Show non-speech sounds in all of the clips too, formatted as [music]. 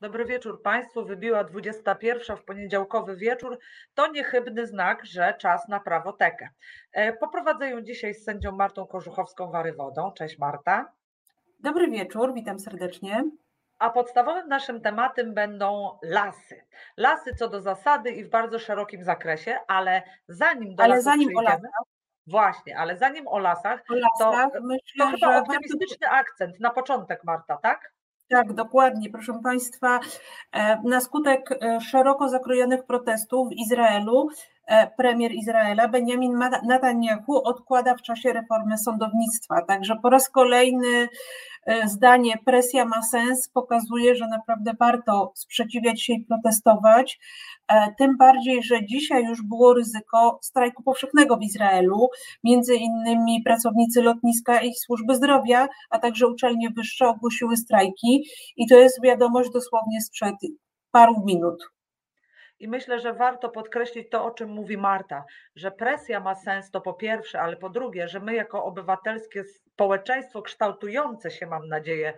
Dobry wieczór Państwu. Wybiła 21 w poniedziałkowy wieczór. To niechybny znak, że czas na prawotekę. E, poprowadzę ją dzisiaj z sędzią Martą Korzuchowską-Warywodą. Cześć Marta. Dobry wieczór, witam serdecznie. A podstawowym naszym tematem będą lasy. Lasy co do zasady i w bardzo szerokim zakresie, ale zanim do ale zanim o lasach, Właśnie, ale zanim o lasach, o lasach to, myślę, to chyba optymistyczny akcent na początek, Marta, tak? Tak, dokładnie. Proszę Państwa, e, na skutek e, szeroko zakrojonych protestów w Izraelu, premier Izraela Benjamin Netanyahu odkłada w czasie reformy sądownictwa. Także po raz kolejny zdanie presja ma sens, pokazuje, że naprawdę warto sprzeciwiać się i protestować. E, tym bardziej, że dzisiaj już było ryzyko strajku powszechnego w Izraelu. Między innymi pracownicy lotniska i służby zdrowia, a także uczelnie wyższe ogłosiły strajki i to jest wiadomość dosłownie sprzed paru minut. I myślę, że warto podkreślić to, o czym mówi Marta, że presja ma sens to po pierwsze, ale po drugie, że my jako obywatelskie społeczeństwo kształtujące się, mam nadzieję,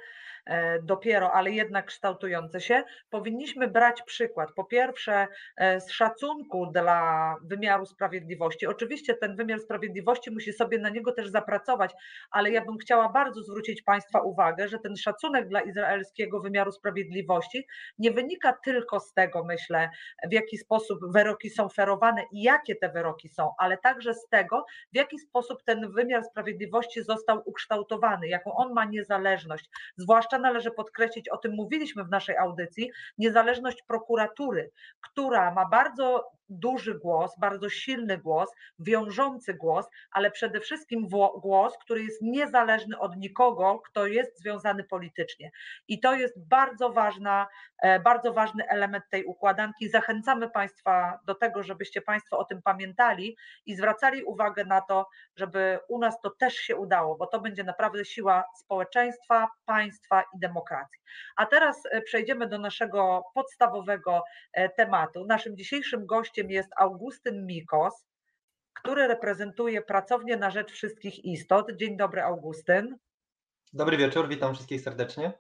dopiero, ale jednak kształtujące się, powinniśmy brać przykład. Po pierwsze, e, z szacunku dla wymiaru sprawiedliwości. Oczywiście ten wymiar sprawiedliwości musi sobie na niego też zapracować, ale ja bym chciała bardzo zwrócić Państwa uwagę, że ten szacunek dla izraelskiego wymiaru sprawiedliwości nie wynika tylko z tego, myślę, w jaki sposób wyroki są ferowane i jakie te wyroki są, ale także z tego, w jaki sposób ten wymiar sprawiedliwości został ukształtowany, jaką on ma niezależność, zwłaszcza należy podkreślić, o tym mówiliśmy w naszej audycji, niezależność prokuratury, która ma bardzo duży głos, bardzo silny głos, wiążący głos, ale przede wszystkim głos, który jest niezależny od nikogo, kto jest związany politycznie. I to jest bardzo ważna, e, bardzo ważny element tej układanki. Zachęcamy Państwa do tego, żebyście Państwo o tym pamiętali i zwracali uwagę na to, żeby u nas to też się udało, bo to będzie naprawdę siła społeczeństwa, państwa i demokracji. A teraz e, przejdziemy do naszego podstawowego e, tematu. Naszym dzisiejszym gościem gościem jest Augustyn Mikos, który reprezentuje Pracownię na Rzecz Wszystkich Istot. Dzień dobry, Augustyn. Dobry wieczór, witam wszystkich serdecznie.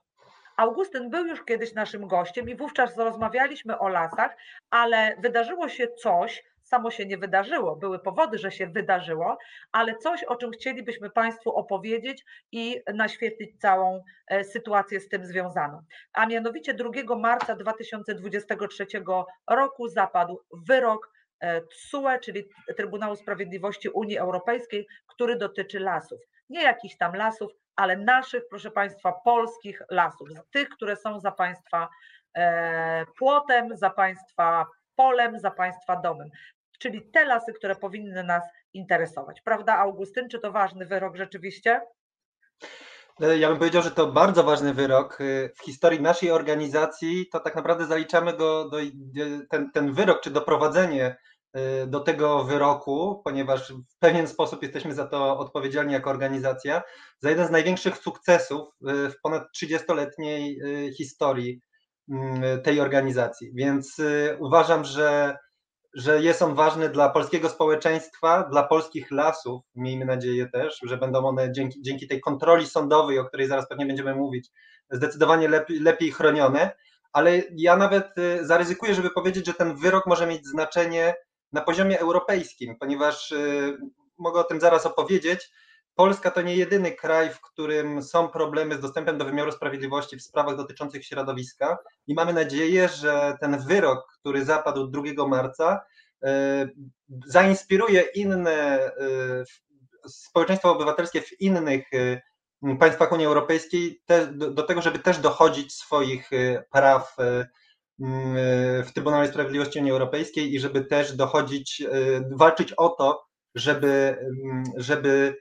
Augustyn był już kiedyś naszym gościem i wówczas rozmawialiśmy o lasach, ale wydarzyło się coś, samo się nie wydarzyło, były powody, że się wydarzyło, ale coś, o czym chcielibyśmy Państwu opowiedzieć i naświetlić całą e, sytuację z tym związaną. A mianowicie 2 marca 2023 roku zapadł wyrok e, TSUE, czyli Trybunału Sprawiedliwości Unii Europejskiej, który dotyczy lasów. Nie jakichś tam lasów, ale naszych, proszę Państwa, polskich lasów, tych, które są za Państwa e, płotem, za Państwa polem, za Państwa domem czyli te lasy, które powinny nas interesować. Prawda, Augustyn? Czy to ważny wyrok rzeczywiście? E, ja bym powiedział, że to bardzo ważny wyrok. E, w historii naszej organizacji to tak naprawdę zaliczamy go do, ten, ten wyrok, czy doprowadzenie e, do tego wyroku, ponieważ w pewien sposób jesteśmy za to odpowiedzialni jako organizacja, za jeden z największych sukcesów w ponad 30-letniej historii mm, tej organizacji. Więc uważam, że że jest on ważny dla polskiego społeczeństwa, dla polskich lasów, miejmy nadzieję też, że będą one dzięki, dzięki tej kontroli sądowej, o której zaraz pewnie będziemy mówić, zdecydowanie lepiej, lepiej chronione, ale ja nawet y, zaryzykuję, żeby powiedzieć, że ten wyrok może mieć znaczenie na poziomie europejskim, ponieważ y, mogę o tym zaraz opowiedzieć, Polska to nie jedyny kraj, w którym są problemy z dostępem do wymiaru sprawiedliwości w sprawach dotyczących środowiska i mamy nadzieję, że ten wyrok, który zapadł 2 marca, e, zainspiruje inne e, społeczeństwa obywatelskie w innych e, państwach Unii Europejskiej do tego, żeby też dochodzić swoich praw w Trybunale Sprawiedliwości Unii Europejskiej i żeby też dochodzić, walczyć o to, żeby, żeby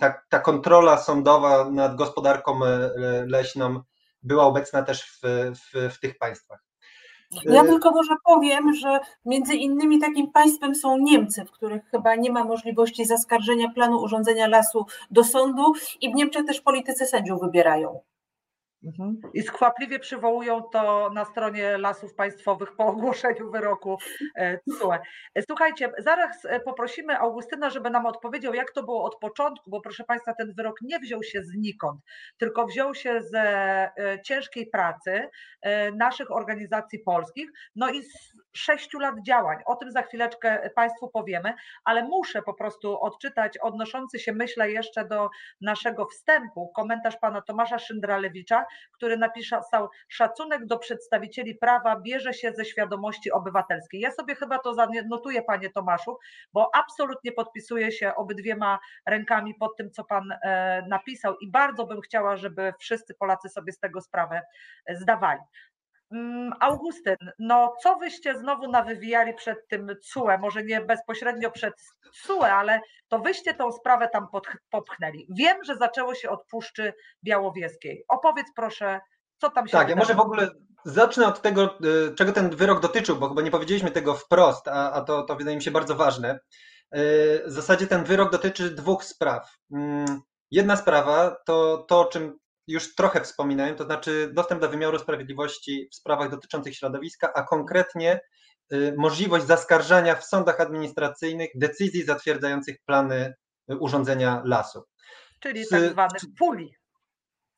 ta, ta kontrola sądowa nad gospodarką e, leśną była obecna też w, w, w tych państwach. Ja e, tylko może powiem, że między innymi takim państwem są Niemcy, w których chyba nie ma możliwości zaskarżenia planu urządzenia lasu do sądu i w Niemczech też politycy sędziów wybierają. Mhm. I skwapliwie przywołują to na stronie Lasów Państwowych po ogłoszeniu wyroku e, TSUE. Słuchajcie, zaraz e, poprosimy Augustyna, żeby nam odpowiedział, jak to było od początku, bo proszę Państwa, ten wyrok nie wziął się znikąd, tylko wziął się ze e, ciężkiej pracy naszych organizacji polskich, no i z sześciu lat działań. O tym za chwileczkę Państwu powiemy, ale muszę po prostu odczytać odnoszący się, myślę, jeszcze do naszego wstępu, komentarz pana Tomasza Szyndralewicza, który napisał szacunek do przedstawicieli prawa bierze się ze świadomości obywatelskiej. Ja sobie chyba to zanotuję, panie Tomaszu, bo absolutnie podpisuję się obydwiema rękami pod tym, co pan e, napisał i bardzo bym chciała, żeby wszyscy Polacy sobie z tego sprawę e, zdawali. Mm, Augustyn, no co wyście znowu nawywijali przed tym CUE, może nie bezpośrednio przed CUE, ale to wyście tą sprawę tam popchnęli. Wiem, że zaczęło się od Puszczy Białowieskiej. Opowiedz proszę, co tam się Tak, ja może w ogóle zacznę od tego, y, czego ten wyrok dotyczył, bo chyba nie powiedzieliśmy tego wprost, a, a to, to wydaje mi się bardzo ważne. Y, w zasadzie ten wyrok dotyczy dwóch spraw. Mm, jedna sprawa to to, o czym już trochę wspominałem, to znaczy dostęp do wymiaru sprawiedliwości w sprawach dotyczących środowiska, a konkretnie y, możliwość zaskarżania w sądach administracyjnych decyzji zatwierdzających plany y, urządzenia lasu. Czyli tak zwanych puli.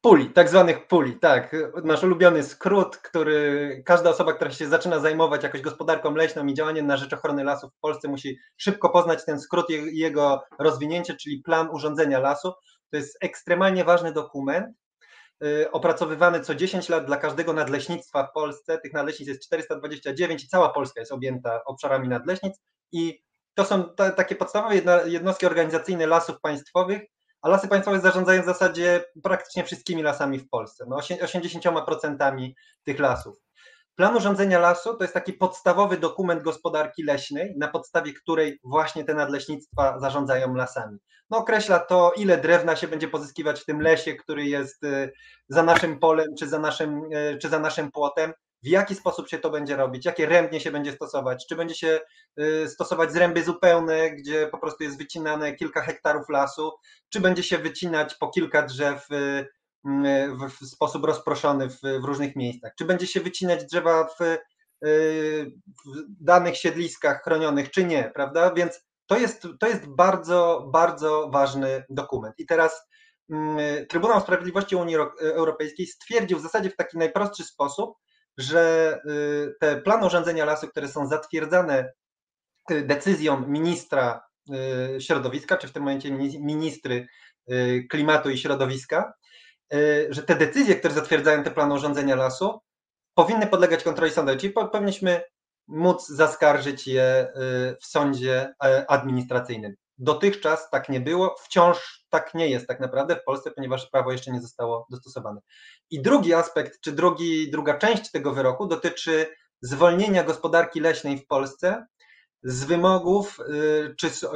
Puli, tak zwanych puli, tak. Nasz ulubiony skrót, który każda osoba, która się zaczyna zajmować jakoś gospodarką leśną i działaniem na rzecz ochrony lasów w Polsce musi szybko poznać ten skrót i jego rozwinięcie, czyli plan urządzenia lasu. To jest ekstremalnie ważny dokument, opracowywany co 10 lat dla każdego nadleśnictwa w Polsce. Tych nadleśnictw jest 429 i cała Polska jest objęta obszarami nadleśnictw i to są takie podstawowe jednostki organizacyjne lasów państwowych, a lasy państwowe zarządzają w zasadzie praktycznie wszystkimi lasami w Polsce, no 80% tych lasów. Plan urządzenia lasu to jest taki podstawowy dokument gospodarki leśnej, na podstawie której właśnie te nadleśnictwa zarządzają lasami. No, określa to, ile drewna się będzie pozyskiwać w tym lesie, który jest y, za naszym polem czy za naszym, y, czy za naszym płotem, w jaki sposób się to będzie robić, jakie rębnie się będzie stosować, czy będzie się y, stosować zręby zupełne, gdzie po prostu jest wycinane kilka hektarów lasu, czy będzie się wycinać po kilka drzew w, w sposób rozproszony w, w, różnych miejscach? Czy będzie się wycinać drzewa w, y, w danych siedliskach chronionych, czy nie, prawda? Więc to jest, to jest bardzo, bardzo ważny dokument. I teraz mm, Trybunał Sprawiedliwości Unii Europejskiej stwierdził w zasadzie w taki najprostszy sposób, że te plany urządzenia lasu, które są zatwierdzane decyzją ministra środowiska, czy w tym momencie ministry klimatu i środowiska, że te decyzje, które zatwierdzają te plany urządzenia lasu, powinny podlegać kontroli sądowej, czyli powinniśmy móc zaskarżyć je y, w sądzie e, administracyjnym. Dotychczas tak nie było, wciąż tak nie jest tak naprawdę w Polsce, ponieważ prawo jeszcze nie zostało dostosowane. I drugi aspekt, czy drugi, druga część tego wyroku dotyczy zwolnienia gospodarki leśnej w Polsce z wymogów y, czy z, y,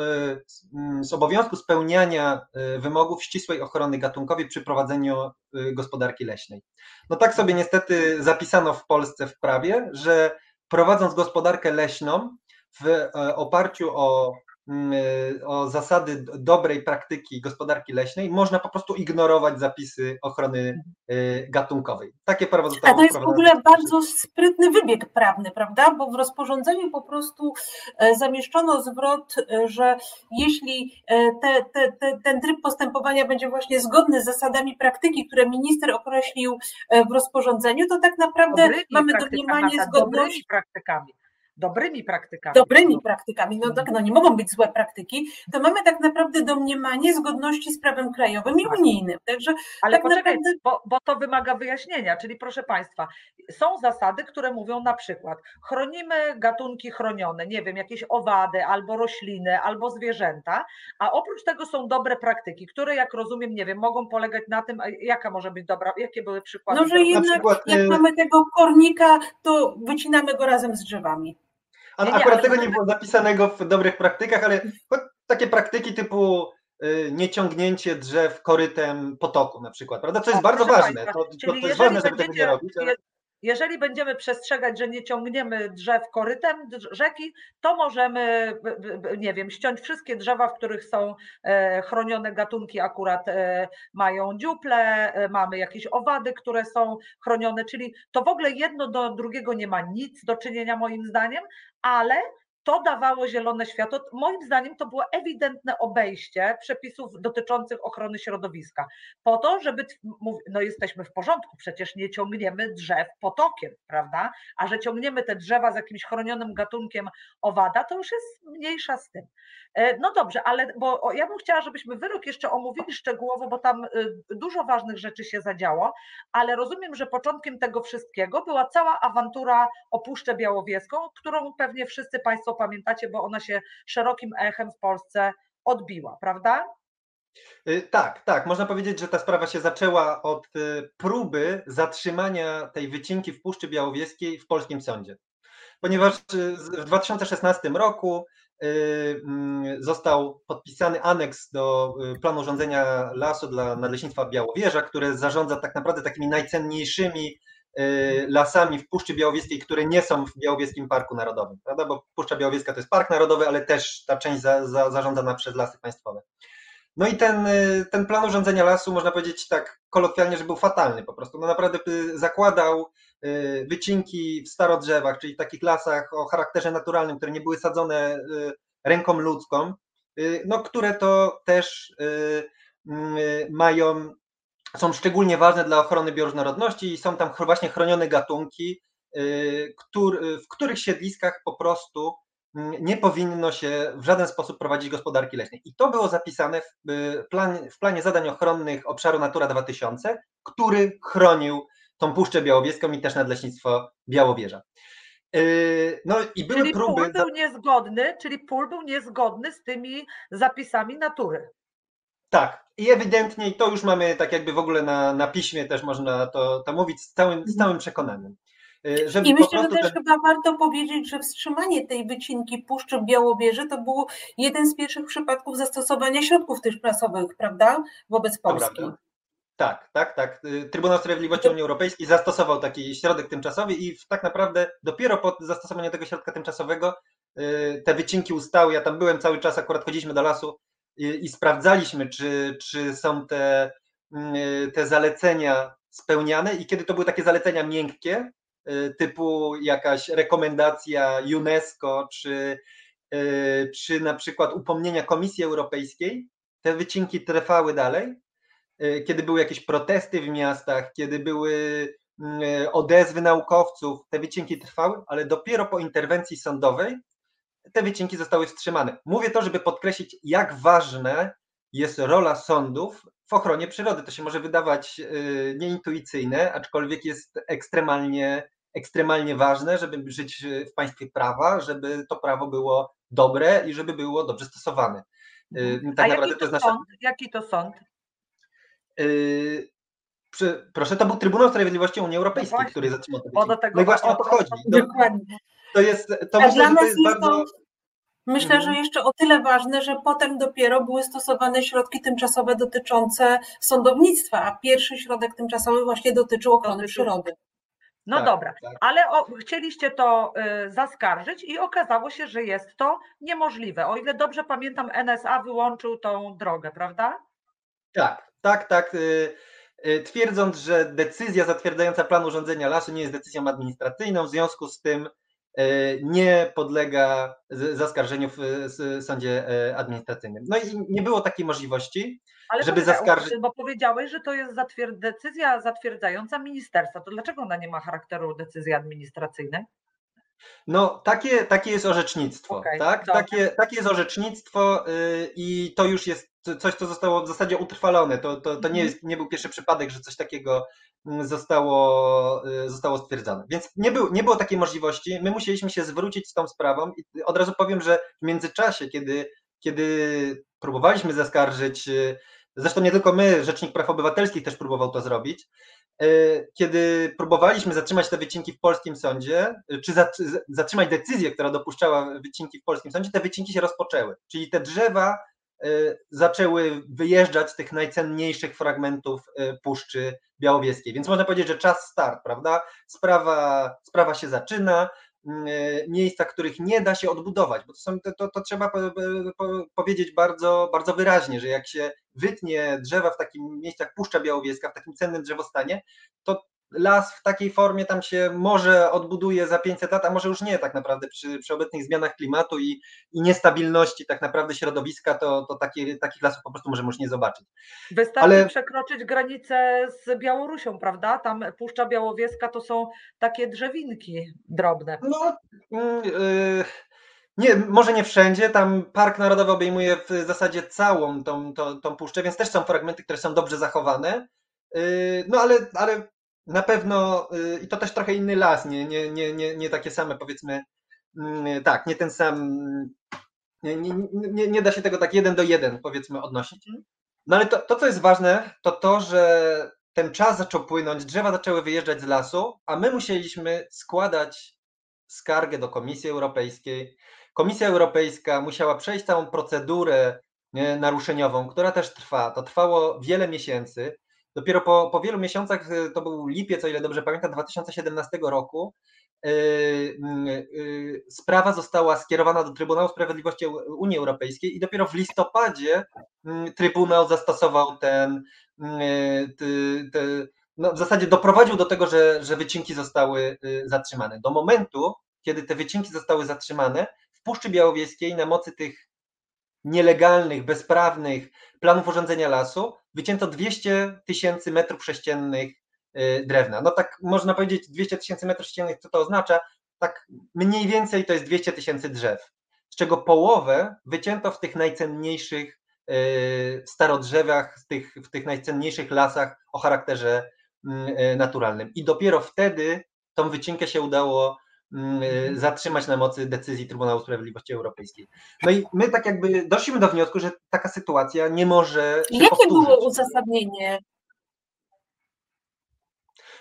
mm, z, obowiązku spełniania y, wymogów ścisłej ochrony gatunkowej przy prowadzeniu gospodarki leśnej. No tak sobie niestety zapisano w Polsce w prawie, że prowadząc gospodarkę leśną w oparciu o o zasady dobrej praktyki gospodarki leśnej, można po prostu ignorować zapisy ochrony y, gatunkowej. Takie prawo zostało A to jest w ogóle bardzo sprytny wybieg prawny, prawda? Bo w rozporządzeniu po prostu e, zamieszczono zwrot, e, że jeśli e, te, te, te, ten tryb postępowania będzie właśnie zgodny z zasadami praktyki, które minister określił w rozporządzeniu, to tak naprawdę dobrymi mamy domniemanie zgodności. praktykami dobrymi praktykami. Dobrymi praktykami, no tak, no nie mogą być złe praktyki, to mamy tak naprawdę domniemanie zgodności z prawem krajowym i tak. unijnym. Także Ale tak poczekaj, naprawdę... bo, bo to wymaga wyjaśnienia, czyli proszę Państwa, są zasady, które mówią na przykład, chronimy gatunki chronione, nie wiem, jakieś owady, albo rośliny, albo zwierzęta, a oprócz tego są dobre praktyki, które jak rozumiem, nie wiem, mogą polegać na tym, jaka może być dobra, jakie były przykłady? No, że jednak przykład, jak y- mamy tego kornika, to wycinamy go razem z drzewami. A, nie, nie, akurat tego nie było zapisanego w dobrych praktykach, ale takie praktyki typu y, nieciągnięcie drzew korytem potoku na przykład, prawda? Co jest bardzo ważne. To, to, to jest ważne, żeby tego nie robić. Ale... jeżeli będziemy przestrzegać, że nie ciągniemy drzew korytem rzeki, to możemy, nie wiem, ściąć wszystkie drzewa, w których są e, chronione gatunki, akurat e, mają dziuple, e, mamy jakieś owady, które są chronione, czyli to w ogóle jedno do drugiego nie ma nic do czynienia moim zdaniem, ale to dawało zielone światło. Moim zdaniem to było ewidentne obejście przepisów dotyczących ochrony środowiska. Po to, żeby, no jesteśmy w porządku, przecież nie ciągniemy drzew potokiem, prawda? A że ciągniemy te drzewa z jakimś chronionym gatunkiem owada, to już jest mniejsza z tym. E, no dobrze, ale bo ja bym chciała, żebyśmy wyrok jeszcze omówili szczegółowo, bo tam y, dużo ważnych rzeczy się zadziało, ale rozumiem, że początkiem tego wszystkiego była cała awantura o Puszczę Białowieską, którą pewnie wszyscy Państwo pamiętacie, bo ona się szerokim echem w Polsce odbiła, prawda? Y, tak, tak. Można powiedzieć, że ta sprawa się zaczęła od y, próby zatrzymania tej wycinki w Puszczy Białowieskiej w polskim sądzie. Ponieważ w 2016 roku został podpisany aneks do planu rządzenia lasu dla Nadleśnictwa Białowieża, które zarządza tak naprawdę takimi najcenniejszymi Y, lasami w Puszczy Białowieskiej, które nie są w Białowieskim Parku Narodowym, prawda? Bo Puszcza Białowieska to jest park narodowy, ale też ta część za, za, zarządzana przez lasy państwowe. No i ten, y, ten plan urządzenia lasu, można powiedzieć tak kolokwialnie, że był fatalny po prostu. No naprawdę y, zakładał wycinki w starodrzewach, czyli takich lasach o charakterze naturalnym, które nie były sadzone ręką ludzką, no które to też mają są szczególnie ważne dla ochrony bioróżnorodności i są tam właśnie chronione gatunki, y, w których siedliskach po prostu nie powinno się w żaden sposób prowadzić gospodarki leśnej. I to było zapisane w, y, plan, w planie zadań ochronnych obszaru Natura 2000, który chronił tą Puszczę Białowieską i też Nadleśnictwo Białowieża. Y, no i były czyli próby. Pól był niezgodny, czyli pól był niezgodny z tymi zapisami natury. Tak, i ewidentnie, i to już mamy tak jakby w ogóle na, na piśmie też można to, to mówić z całym, z całym przekonaniem. Y, żeby I myślę, że też ten... chyba warto powiedzieć, że wstrzymanie tej wycinki Puszczy Białowieży to był jeden z pierwszych przypadków zastosowania środków tymczasowych, prawda, wobec Polski. Tak, tak, tak. Y, Trybunał Sprawiedliwości Unii Europejskiej zastosował taki środek tymczasowy i tak naprawdę dopiero po zastosowaniu tego środka tymczasowego y, te wycinki ustały. Ja tam byłem cały czas, akurat chodziliśmy do lasu i, i sprawdzaliśmy, czy, czy są te, mm, te zalecenia spełniane i kiedy to były takie zalecenia miękkie, y, typu jakaś rekomendacja UNESCO, czy, y, czy na przykład upomnienia Komisji Europejskiej, te wycinki trwały dalej. Y, kiedy były jakieś protesty w miastach, kiedy były mm, odezwy naukowców, te wycinki trwały, ale dopiero po interwencji sądowej te wycinki zostały wstrzymane. Mówię to, żeby podkreślić, jak ważna jest rola sądów w ochronie przyrody. To się może wydawać y, nieintuicyjne, aczkolwiek jest ekstremalnie, ekstremalnie ważne, żeby żyć w państwie prawa, żeby to prawo było dobre i żeby było dobrze stosowane. Y, mhm. Tak A naprawdę jaki to, sąd? Jaki to sąd? Yy, proszę, to był Trybunał Sprawiedliwości Unii Europejskiej, no który zatrzymał to. No, no i właśnie o to chodzi. Dokładnie. To jest, to myślę, że to jest bardzo... Myślę, mhm. że jeszcze o tyle ważne, że potem dopiero były stosowane środki tymczasowe dotyczące sądownictwa, a pierwszy środek tymczasowy właśnie dotyczył ochrony przyrody. No tak, dobra, tak. ale o, chcieliście to y, zaskarżyć i okazało się, że jest to niemożliwe. O ile dobrze pamiętam, NSA wyłączył tą drogę, prawda? Tak, tak, tak. Y, y, twierdząc, że decyzja zatwierdzająca plan urządzenia lasu nie jest decyzją administracyjną, w związku z tym E, nie podlega zaskarżeniu w sądzie administracyjnym. No i nie było takiej możliwości, Ale żeby zaskarżyć. Bo powiedziałeś, że to jest zatwierd... decyzja zatwierdzająca ministerstwa. To dlaczego ona nie ma charakteru decyzji administracyjnej? No, takie, takie jest orzecznictwo, okay, tak? Takie, takie jest orzecznictwo i to już jest coś, co zostało w zasadzie utrwalone. To, to, to nie, mhm. jest, nie był pierwszy przypadek, że coś takiego mm, zostało, y, zostało stwierdzone. Więc nie, był, nie było takiej możliwości. My musieliśmy się zwrócić z tą sprawą i od razu powiem, że w międzyczasie, kiedy, kiedy próbowaliśmy zaskarżyć, y, zresztą nie tylko my, Rzecznik Praw Obywatelskich też próbował to zrobić, y, kiedy próbowaliśmy zatrzymać te wycinki w polskim sądzie, czy zatrzymać decyzję, która dopuszczała wycinki w polskim sądzie, te wycinki się rozpoczęły. Czyli te drzewa zaczęły wyjeżdżać z tych najcenniejszych fragmentów Puszczy Białowieskiej. Więc można powiedzieć, że czas start, prawda? Sprawa, sprawa się zaczyna, miejsca, których nie da się odbudować, bo to, są, to, to trzeba po, po, powiedzieć bardzo, bardzo wyraźnie, że jak się wytnie drzewa w takim miejscu jak Puszcza Białowieska, w takim cennym drzewostanie, to las w takiej formie tam się może odbuduje za 500 lat, a może już nie tak naprawdę przy, przy obecnych zmianach klimatu i, i niestabilności tak naprawdę środowiska, to, to takie, takich lasów po prostu możemy już nie zobaczyć. Wystarczy Ale... przekroczyć granicę z Białorusią, prawda? Tam Puszcza Białowieska to są takie drzewinki drobne. No, yy... Nie, może nie wszędzie. Tam Park Narodowy obejmuje w zasadzie całą tą, tą, tą puszczę, więc też są fragmenty, które są dobrze zachowane. Yy, no ale, ale na pewno, y, i to też trochę inny las, nie, nie, nie, nie, nie takie same powiedzmy, mm, tak, nie ten sam, nie, nie, nie, da się tego tak jeden do jeden powiedzmy odnosić. Mhm. No ale to, to, co jest ważne, to to, że ten czas zaczął płynąć, drzewa zaczęły wyjeżdżać z lasu, a my musieliśmy składać skargę do Komisji Europejskiej. Komisja Europejska musiała przejść całą procedurę naruszeniową, która też trwa. To trwało wiele miesięcy. Dopiero po, po wielu miesiącach, y, to był lipiec, o ile dobrze pamiętam, 2017 roku, yy, yy, sprawa została skierowana do Trybunału Sprawiedliwości Unii Europejskiej i dopiero w listopadzie yy, Trybunał zastosował ten, y, no w zasadzie doprowadził do tego, że, że wycinki zostały y, zatrzymane. Do momentu, kiedy te wycinki zostały zatrzymane, w Puszczy Białowieskiej na mocy tych nielegalnych, bezprawnych planów urządzenia lasu wycięto 200 tysięcy metrów sześciennych y, drewna. No tak można powiedzieć 200 tysięcy metrów sześciennych, co to oznacza? Tak mniej więcej to jest 200 tysięcy drzew, z czego połowę wycięto w tych najcenniejszych y, starodrzewach, w tych, w tych najcenniejszych lasach o charakterze mm, y, naturalnym. I dopiero wtedy tą wycinkę się udało zatrzymać na mocy decyzji Trybunału Sprawiedliwości Europejskiej. No i my tak jakby doszliśmy do wniosku, że taka sytuacja nie może się Jakie powtórzyć. było uzasadnienie?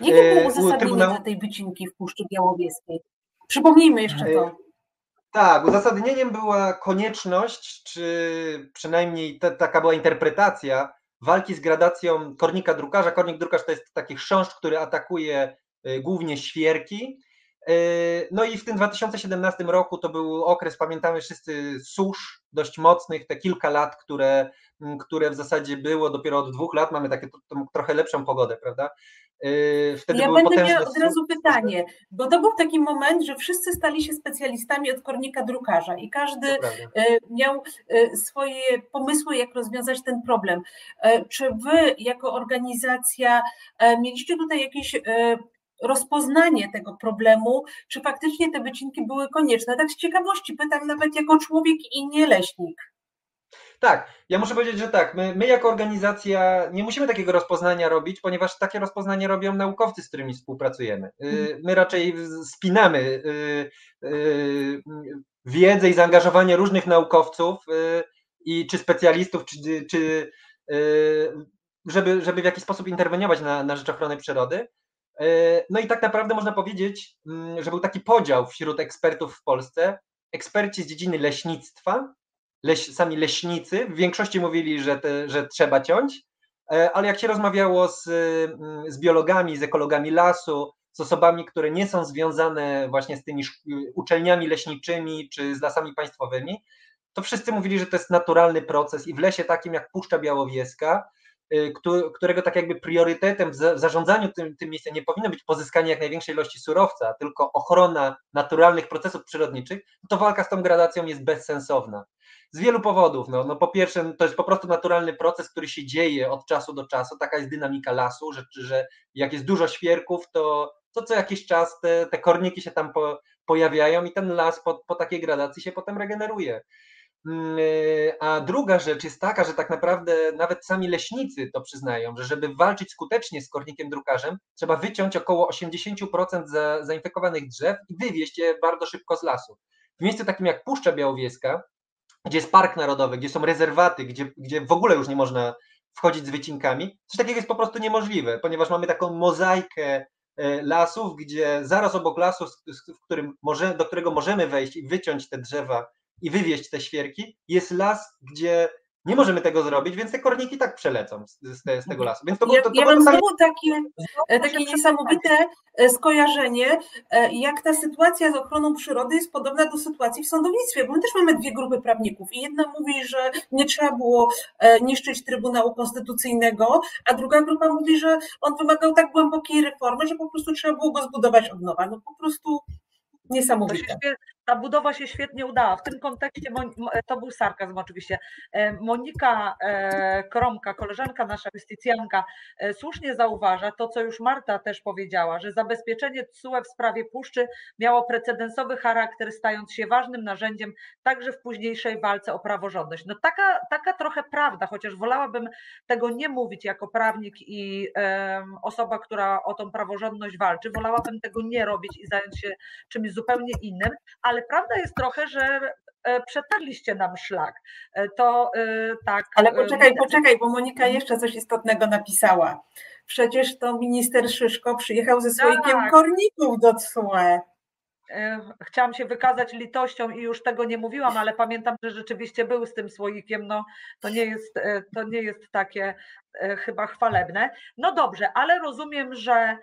Jakie było y, uzasadnienie Trybunał... dla tej wycinki w Puszczy Białowieskiej? Przypomnijmy jeszcze to. Y, tak, uzasadnieniem była konieczność, czy przynajmniej ta, taka była interpretacja walki z gradacją kornika drukarza. Kornik drukarz to jest taki chrząszcz, który atakuje głównie świerki no i w tym 2017 roku to był okres, pamiętamy wszyscy, susz dość mocnych, te kilka lat, które, które w zasadzie było dopiero od dwóch lat, mamy takie trochę lepszą pogodę, prawda? Yy, wtedy ja będę miała od razu pytanie, bo to był taki moment, że wszyscy stali się specjalistami od kornika drukarza i każdy yy, miał swoje pomysły, jak rozwiązać ten problem. Czy wy jako organizacja mieliście tutaj jakieś rozpoznanie tego problemu, czy faktycznie te wycinki były konieczne. Tak z ciekawości pytam nawet jako człowiek i nie leśnik. Tak, ja muszę powiedzieć, że tak. My, my, jako organizacja nie musimy takiego rozpoznania robić, ponieważ takie rozpoznanie robią naukowcy, z którymi współpracujemy. Y, mhm. My raczej spinamy y, y, wiedzę i zaangażowanie różnych naukowców i czy specjalistów, czy, czy żeby, żeby w jakiś sposób interweniować na, na rzecz ochrony przyrody. E, no i tak naprawdę można powiedzieć, mm, że był taki podział wśród ekspertów w Polsce. Eksperci z dziedziny leśnictwa, leś, sami leśnicy, w większości mówili, że, te, że trzeba ciąć, e, ale jak się rozmawiało z, mm, z biologami, z ekologami lasu, z osobami, które nie są związane właśnie z tymi uczelniami leśniczymi czy z lasami państwowymi, to wszyscy mówili, że to jest naturalny proces i w lesie takim jak Puszcza Białowieska którego tak jakby priorytetem w zarządzaniu tym, tym miejscem nie powinno być pozyskanie jak największej ilości surowca, tylko ochrona naturalnych procesów przyrodniczych, to walka z tą gradacją jest bezsensowna. Z wielu powodów. No, no po pierwsze, to jest po prostu naturalny proces, który się dzieje od czasu do czasu. Taka jest dynamika lasu, że, że jak jest dużo świerków, to, to co jakiś czas te, te korniki się tam po, pojawiają i ten las po, po takiej gradacji się potem regeneruje. A druga rzecz jest taka, że tak naprawdę nawet sami leśnicy to przyznają, że żeby walczyć skutecznie z kornikiem drukarzem, trzeba wyciąć około 80% za, zainfekowanych drzew i wywieźć je bardzo szybko z lasu. W miejscu takim jak Puszcza Białowieska, gdzie jest park narodowy, gdzie są rezerwaty, gdzie, gdzie w ogóle już nie można wchodzić z wycinkami, coś takiego jest po prostu niemożliwe, ponieważ mamy taką mozaikę e, lasów, gdzie zaraz obok lasu, w którym może, do którego możemy wejść i wyciąć te drzewa i wywieźć te świerki. Jest las, gdzie nie możemy tego zrobić, więc te korniki tak przelecą z, z, z tego lasu. Więc to, Ja, to, to, ja mam znowu takie, e, takie się niesamowite e, skojarzenie, e, jak ta sytuacja z ochroną przyrody jest podobna do sytuacji w sądownictwie, bo my też mamy dwie grupy prawników i jedna mówi, że nie trzeba było niszczyć Trybunału Konstytucyjnego, a druga grupa mówi, że on wymagał tak głębokiej reformy, że po prostu trzeba było go zbudować od nowa. No po prostu To się niesamowite. Ta budowa się świetnie udała. W tym kontekście to był sarkazm oczywiście. E, Monika e, Kromka, koleżanka nasza, justycjanka, e, słusznie zauważa to, co już Marta też powiedziała, że zabezpieczenie TSUE w sprawie puszczy miało precedensowy charakter, stając się ważnym narzędziem także w późniejszej walce o praworządność. No taka, taka trochę prawda, chociaż wolałabym tego nie mówić jako prawnik i osoba, która o tą praworządność walczy, wolałabym tego nie robić i zająć się czymś zupełnie innym, ale prawda jest trochę, że e, przetarliście nam szlak. E, To e, tak. Ale poczekaj, poczekaj, bo Monika jeszcze coś istotnego napisała. Przecież to minister Szyszko przyjechał ze słoikiem Tak. korników do TSUE. E, Chciałam się wykazać litością i już tego nie mówiłam, ale pamiętam, że rzeczywiście był z tym słoikiem. No, to nie jest, e, to nie jest takie e, chyba chwalebne. No dobrze, ale rozumiem, że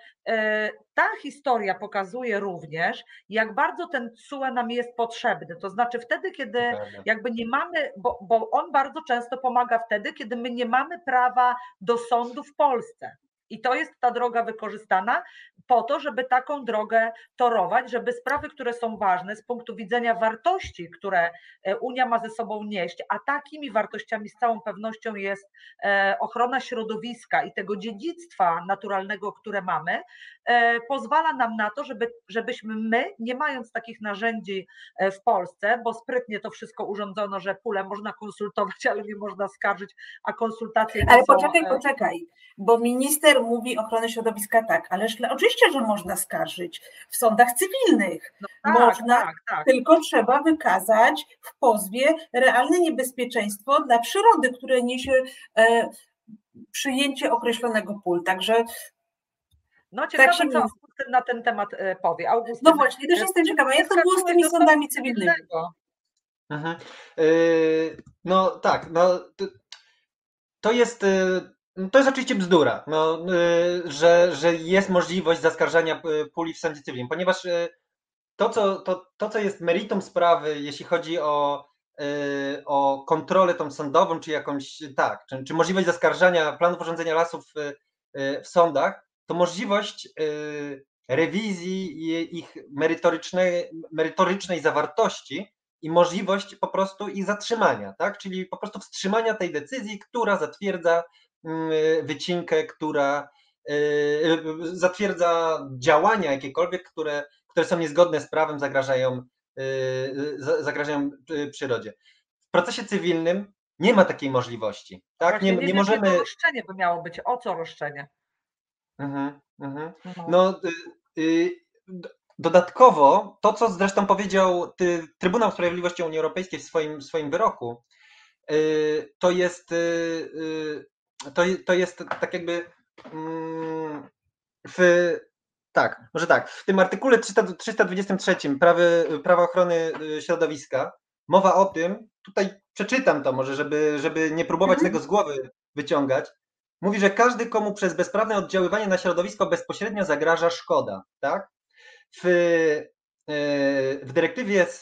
ta historia pokazuje również, jak bardzo ten TSUE nam jest potrzebny. To znaczy wtedy, kiedy jakby nie mamy, bo, bo on bardzo często pomaga wtedy, kiedy my nie mamy prawa do sądu w Polsce. I to jest ta droga wykorzystana po to, żeby taką drogę torować, żeby sprawy, które są ważne z punktu widzenia wartości, które e, Unia ma ze sobą nieść, a takimi wartościami z całą pewnością jest e, ochrona środowiska i tego dziedzictwa naturalnego, które mamy, e, pozwala nam na to, żeby, żebyśmy my, nie mając takich narzędzi w Polsce, bo sprytnie to wszystko urządzono, że pulę można konsultować, ale nie można skarżyć, a konsultacje Ale są, poczekaj, poczekaj, bo minister mówi ochronę środowiska tak, ale oczywiście, że można skarżyć w sądach cywilnych. no tak, można, tak, tak. Tylko trzeba wykazać w pozwie realne niebezpieczeństwo dla przyrody, które niesie e, przyjęcie określonego pól. Także No ciekawe, się co mówi. Augustyn na ten temat e, powie. Augustyn, no właśnie, też jestem ciekawa, jak to było z tymi sądami cywilnymi? Mhm. Yy, No tak, no to- to jest, yy, to jest oczywiście bzdura, no, yy, że, że jest możliwość zaskarżania yy, puli w sądzie cywilnym, ponieważ yy, to co, to, to, co jest meritum sprawy, jeśli chodzi o, o kontrolę tą sądową, czy jakąś, tak, czy, czy możliwość zaskarżania planu porządzenia lasów w sądach, to możliwość rewizji ich merytorycznej, merytorycznej zawartości i możliwość po prostu ich zatrzymania, tak? Czyli po prostu wstrzymania tej decyzji, która zatwierdza wycinkę, która y, zatwierdza działania jakiekolwiek, które, które są niezgodne z prawem, zagrażają, y, za- zagrażają y, przyrodzie. W procesie cywilnym nie ma takiej możliwości, tak? Właśnie Nie, nie, nie możemy. to roszczenie by miało być. O co roszczenie? Mhm, mhm. No. No, y, y, dodatkowo to, co zresztą powiedział Trybunał Sprawiedliwości Unii Europejskiej w swoim, swoim wyroku, y, to jest, y, y, to, to jest tak jakby mm, w, tak, może tak, w tym artykule 300, 323 prawy, prawa ochrony y, środowiska mowa o tym, tutaj przeczytam to może, żeby, żeby nie próbować Mhm. tego z głowy wyciągać, mówi, że każdy, komu przez bezprawne oddziaływanie na środowisko bezpośrednio zagraża szkoda, tak? W, w dyrektywie z,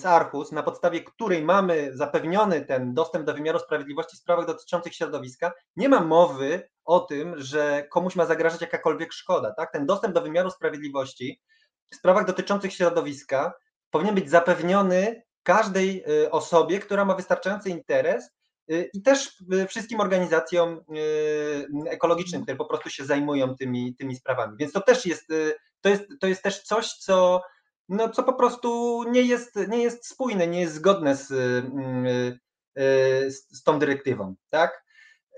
z Arhus, na podstawie której mamy zapewniony ten dostęp do wymiaru sprawiedliwości w sprawach dotyczących środowiska, nie ma mowy o tym, że komuś ma zagrażać jakakolwiek szkoda, tak? Ten dostęp do wymiaru sprawiedliwości w sprawach dotyczących środowiska powinien być zapewniony każdej e, osobie, która ma wystarczający interes y, i też y, wszystkim organizacjom y, ekologicznym, które po prostu się zajmują tymi, tymi sprawami. Więc to też jest, y, to jest, to jest też coś, co, no, co po prostu nie jest, nie jest spójne, nie jest zgodne z, y, y, z, tą dyrektywą, tak?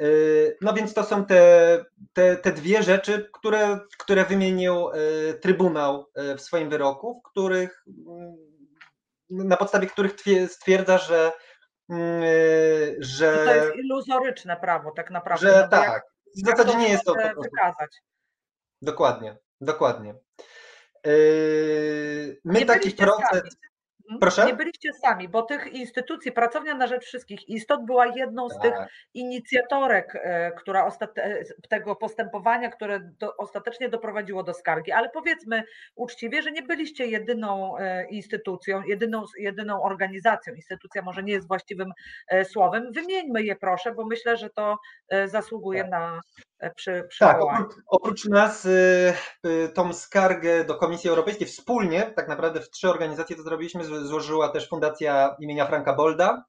Y, No więc to są te, te, te dwie rzeczy, które, które wymienił Trybunał w swoim wyroku, w których, mm, na podstawie których twie- stwierdza, że, mm, Że to jest iluzoryczne prawo tak naprawdę. że no tak. W zasadzie nie jest to wykazać. Dokładnie, dokładnie. Yy, My Nie taki proces. Mhm. Proszę? Nie byliście sami, bo tych instytucji, Pracownia na Rzecz Wszystkich Istot była jedną z tych Tak. inicjatorek, e, która ostat... e, tego postępowania, które do, ostatecznie doprowadziło do skargi. Ale powiedzmy uczciwie, że nie byliście jedyną e, instytucją, jedyną, jedyną organizacją. Instytucja może nie jest właściwym e, słowem. Wymieńmy je proszę, bo myślę, że to zasługuje Tak. na e, przy, Tak, oprócz, oprócz nas tą skargę do Komisji Europejskiej wspólnie, tak naprawdę w trzy organizacje to zrobiliśmy, zło- złożyła też Fundacja imienia Franka Bolda,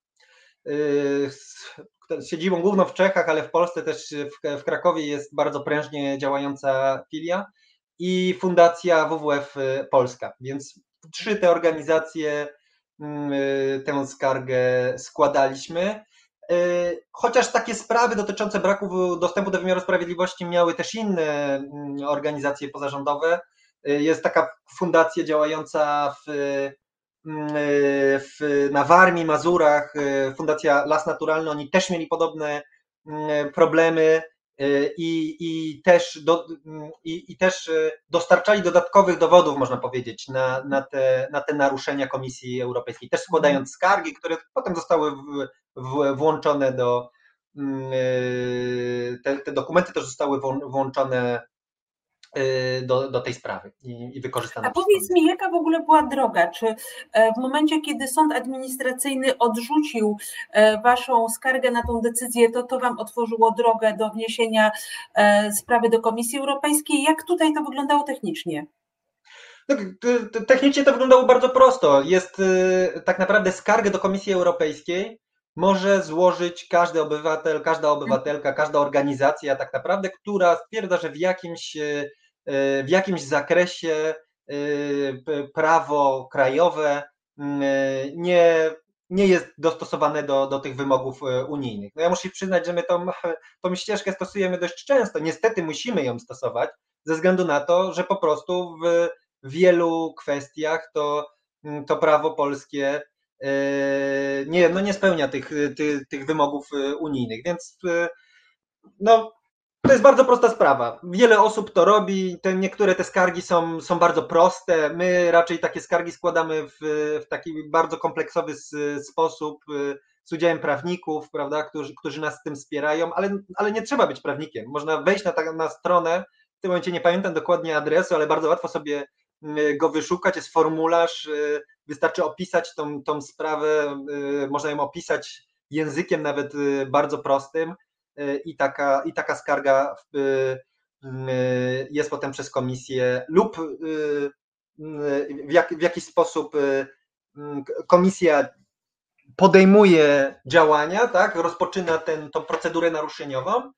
y, z siedzibą główną w Czechach, ale w Polsce też w, Krakowie jest bardzo prężnie działająca filia i Fundacja WWF Polska, więc trzy te organizacje mm, y, tę skargę składaliśmy. Y, Chociaż takie sprawy dotyczące braku dostępu do wymiaru sprawiedliwości miały też inne mm, organizacje pozarządowe. Y, Jest taka fundacja działająca w, y, w, na Warmii, Mazurach, y, Fundacja Las Naturalny. Oni też mieli podobne mm, problemy y, i, i, też, do, mm, i, i też dostarczali dodatkowych dowodów, można powiedzieć, na, na, te, na te naruszenia Komisji Europejskiej, też składając skargi, które potem zostały w, w, włączone do. mm, Te, te dokumenty też zostały włą- włączone do, do tej sprawy i, i. A powiedz mi, jaka w ogóle była droga? Czy e, w momencie, kiedy sąd administracyjny odrzucił e, waszą skargę na tą decyzję, to to wam otworzyło drogę do wniesienia e, sprawy do Komisji Europejskiej? Jak tutaj to wyglądało technicznie? No, Technicznie to wyglądało bardzo prosto. Jest y, tak naprawdę skargę do Komisji Europejskiej może złożyć każdy obywatel, każda obywatelka, każda organizacja tak naprawdę, która stwierdza, że w jakimś, y, y, w jakimś zakresie p- prawo krajowe y, nie, nie jest dostosowane do, do tych wymogów unijnych. No ja muszę przyznać, że my tą, [laughs] tą ścieżkę stosujemy dość często. Niestety musimy ją stosować ze względu na to, że po prostu w wielu kwestiach to, mm, to prawo polskie e, nie, no nie spełnia tych, tych, tych wymogów e, unijnych, więc e, no, to jest bardzo prosta sprawa. Wiele osób to robi, te, niektóre te skargi są, są bardzo proste. My raczej takie skargi składamy w, w taki bardzo kompleksowy sposób z udziałem prawników, prawda, którzy, którzy nas z tym wspierają, ale, ale nie trzeba być prawnikiem. Można wejść na, ta- na stronę, w tym momencie nie pamiętam dokładnie adresu, ale bardzo łatwo sobie y, go wyszukać, jest formularz, y, wystarczy opisać tą, tą sprawę, y, można ją opisać językiem nawet y, bardzo prostym y, i taka, i taka skarga y, y, jest potem przez komisję lub y, y, w, jak, w jakiś sposób y, y, komisja podejmuje działania, tak, rozpoczyna tą procedurę naruszeniową,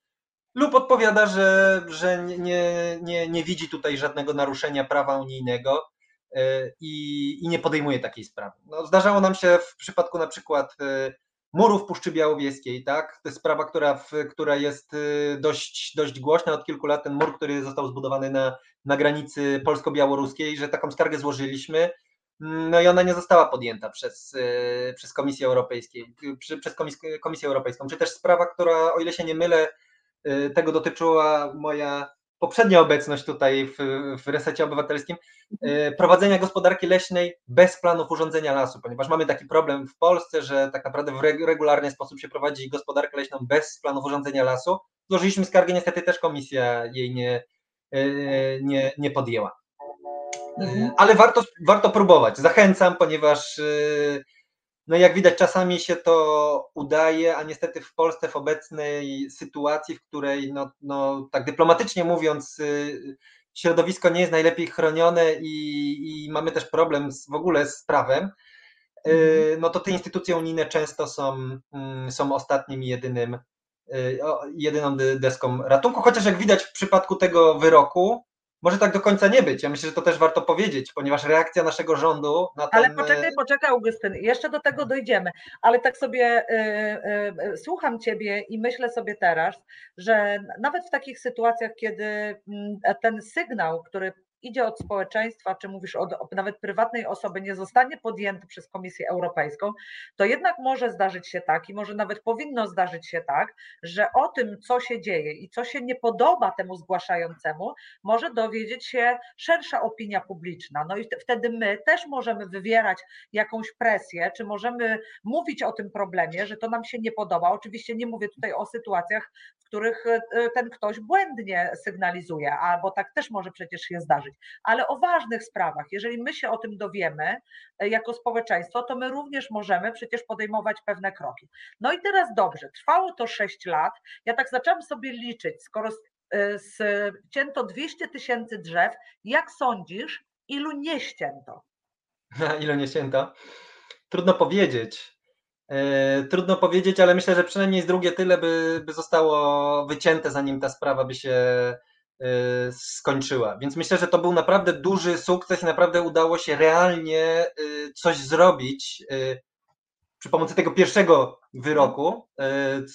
lub odpowiada, że, że nie, nie, nie, widzi tutaj żadnego naruszenia prawa unijnego y, i, i nie podejmuje takiej sprawy. No, zdarzało nam się w przypadku na przykład y, murów Puszczy Białowieskiej, tak? To jest sprawa, która, która jest y, dość, dość głośna od kilku lat. Ten mur, który został zbudowany na, na granicy polsko-białoruskiej, że taką skargę złożyliśmy. No i ona nie została podjęta przez, przez Komisję Europejską, przez Komis- Komisję Europejską. Czy też sprawa, która, o ile się nie mylę, tego dotyczyła moja poprzednia obecność tutaj w, w resecie obywatelskim, y, prowadzenia gospodarki leśnej bez planów urządzenia lasu, ponieważ mamy taki problem w Polsce, że tak naprawdę w reg- regularny sposób się prowadzi gospodarkę leśną bez planów urządzenia lasu. Złożyliśmy skargę, niestety też komisja jej nie, y, nie, nie podjęła. Y, Ale warto, warto próbować. Zachęcam, ponieważ y, no jak widać, czasami się to udaje, a niestety w Polsce w obecnej sytuacji, w której, no, no tak dyplomatycznie mówiąc, y, środowisko nie jest najlepiej chronione i, i mamy też problem z, w ogóle z prawem, y, no to te instytucje unijne często są, mm, są ostatnim i jedynym, y, jedyną de- deską ratunku, chociaż jak widać w przypadku tego wyroku, może tak do końca nie być. Ja myślę, że to też warto powiedzieć, ponieważ reakcja naszego rządu na ten... Ale poczekaj, poczekaj, Augustyn, jeszcze do tego dojdziemy. Ale tak sobie y, y, y, słucham Ciebie i myślę sobie teraz, że nawet w takich sytuacjach, kiedy mm, ten sygnał, który idzie od społeczeństwa, czy mówisz od, nawet prywatnej osoby, nie zostanie podjęty przez Komisję Europejską, to jednak może zdarzyć się tak i może nawet powinno zdarzyć się tak, że o tym, co się dzieje i co się nie podoba temu zgłaszającemu, może dowiedzieć się szersza opinia publiczna. No i wtedy my też możemy wywierać jakąś presję, czy możemy mówić o tym problemie, że to nam się nie podoba. Oczywiście nie mówię tutaj o sytuacjach, w których e, ten ktoś błędnie sygnalizuje, albo tak też może przecież się zdarzyć, ale o ważnych sprawach, jeżeli my się o tym dowiemy e, jako społeczeństwo, to my również możemy przecież podejmować pewne kroki. No i teraz dobrze, trwało to 6 lat. Ja tak zaczęłam sobie liczyć, skoro ścięto 200 tysięcy drzew, jak sądzisz, ilu nie ścięto? [laughs] Ilu nie ścięto? Trudno powiedzieć. E, trudno powiedzieć, ale myślę, że przynajmniej z drugie tyle by, by zostało wycięte, zanim ta sprawa by się e, skończyła. Więc myślę, że to był naprawdę duży sukces i naprawdę udało się realnie e, coś zrobić przy pomocy tego pierwszego wyroku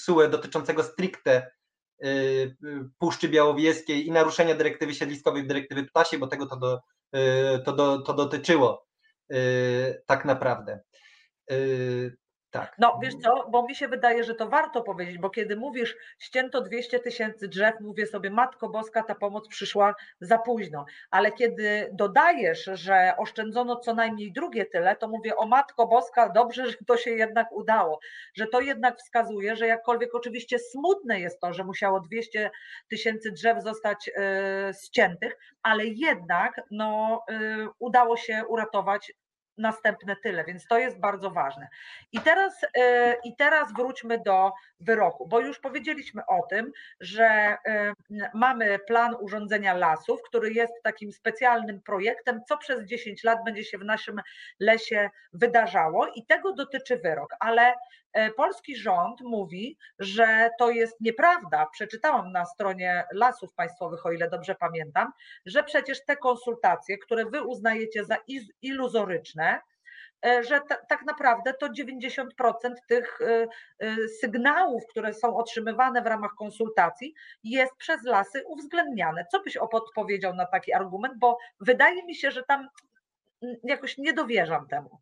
CUE dotyczącego stricte Puszczy Białowieskiej i naruszenia dyrektywy siedliskowej, dyrektywy ptasiej, bo tego to, do, to, do, to dotyczyło tak naprawdę. Tak. No wiesz co, bo mi się wydaje, że to warto powiedzieć, bo kiedy mówisz ścięto 200 tysięcy drzew, mówię sobie Matko Boska, ta pomoc przyszła za późno, ale kiedy dodajesz, że oszczędzono co najmniej drugie tyle, to mówię o Matko Boska, dobrze, że to się jednak udało, że to jednak wskazuje, że jakkolwiek oczywiście smutne jest to, że musiało 200 tysięcy drzew zostać y, ściętych, ale jednak no, y, udało się uratować następne tyle, więc to jest bardzo ważne. I teraz, e, I teraz wróćmy do wyroku, bo już powiedzieliśmy o tym, że e, mamy plan urządzenia lasów, który jest takim specjalnym projektem, co przez 10 lat będzie się w naszym lesie wydarzało i tego dotyczy wyrok, ale polski rząd mówi, że to jest nieprawda. Przeczytałam na stronie Lasów Państwowych, o ile dobrze pamiętam, że przecież te konsultacje, które wy uznajecie za iluzoryczne, E, że tak naprawdę to 90% tych e, e, sygnałów, które są otrzymywane w ramach konsultacji, jest przez lasy uwzględniane. Co byś odpowiedział na taki argument? Bo wydaje mi się, że tam jakoś nie dowierzam temu.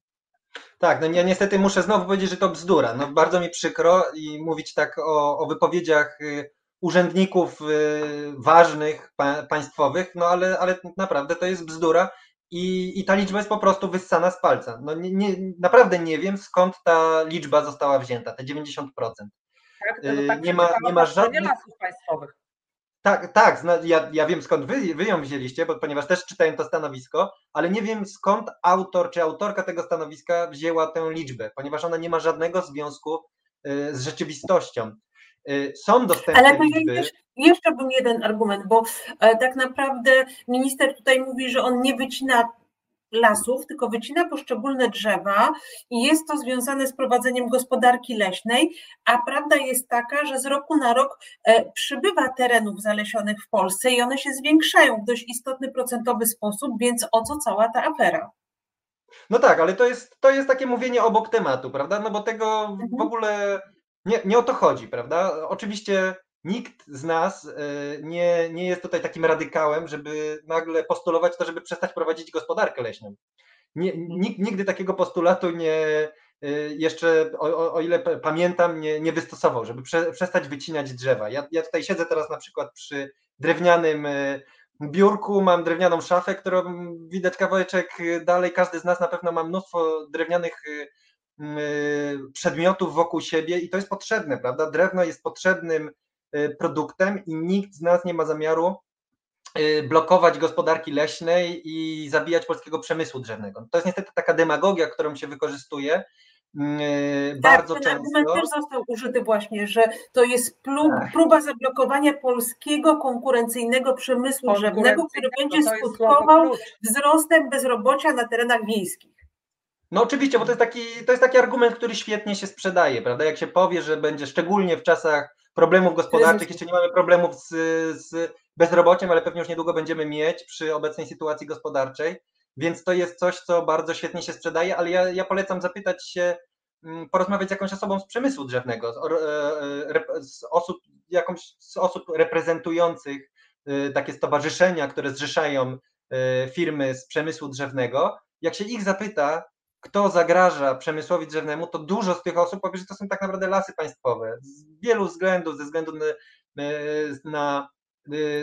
Tak, no ja niestety muszę znowu powiedzieć, że to bzdura. No bardzo mi przykro i mówić tak o, o wypowiedziach y, urzędników y, ważnych, państwowych, no ale, ale naprawdę to jest bzdura i, I ta liczba jest po prostu wyssana z palca. No nie, nie, naprawdę nie wiem, skąd ta liczba została wzięta, te 90%. Tak, no tak nie ma, nie ma żadnych. lasów państwowych. Tak, tak, ja, ja wiem skąd wy, wy ją wzięliście, bo, ponieważ też czytałem to stanowisko, ale nie wiem skąd autor czy autorka tego stanowiska wzięła tę liczbę, ponieważ ona nie ma żadnego związku y, z rzeczywistością. Y, są dostępne Ale to liczby. Ja jeszcze bym jeden argument, bo e, tak naprawdę minister tutaj mówi, że on nie wycina lasów, tylko wycina poszczególne drzewa i jest to związane z prowadzeniem gospodarki leśnej, a prawda jest taka, że z roku na rok e, przybywa terenów zalesionych w Polsce i one się zwiększają w dość istotny procentowy sposób, więc o co cała ta afera? No tak, ale to jest, to jest takie mówienie obok tematu, prawda? No bo tego w mhm. ogóle nie, nie o to chodzi, prawda? Oczywiście nikt z nas e, nie, nie jest tutaj takim radykałem, żeby nagle postulować to, żeby przestać prowadzić gospodarkę leśną. Nie, nikt nigdy takiego postulatu nie, e, jeszcze o, o ile pamiętam, nie, nie wystosował, żeby prze, przestać wycinać drzewa. Ja, ja tutaj siedzę teraz na przykład przy drewnianym e, biurku, mam drewnianą szafę, którą widać kawałeczek dalej. Każdy z nas na pewno ma mnóstwo drewnianych przedmiotów wokół siebie i to jest potrzebne, prawda? Drewno jest potrzebnym produktem i nikt z nas nie ma zamiaru y, blokować gospodarki leśnej i zabijać polskiego przemysłu drzewnego. To jest niestety taka demagogia, którą się wykorzystuje tak, bardzo ten często. argument też został użyty właśnie, że to jest tak. próba zablokowania polskiego konkurencyjnego przemysłu drzewnego, który będzie skutkował wzrostem bezrobocia na terenach wiejskich. No oczywiście, bo to jest, taki, to jest taki argument, który świetnie się sprzedaje, prawda? Jak się powie, że będzie szczególnie w czasach problemów gospodarczych, jeszcze nie mamy problemów z, z bezrobociem, ale pewnie już niedługo będziemy mieć przy obecnej sytuacji gospodarczej, więc to jest coś, co bardzo świetnie się sprzedaje, ale ja, ja polecam zapytać się, mm, porozmawiać z jakąś osobą z przemysłu drzewnego, z, e, e, z osób, jakąś z osób reprezentujących e, takie stowarzyszenia, które zrzeszają firmy z przemysłu drzewnego, jak się ich zapyta, kto zagraża przemysłowi drzewnemu, to dużo z tych osób powie, że to są tak naprawdę lasy państwowe. Z wielu względów, ze względu na, na,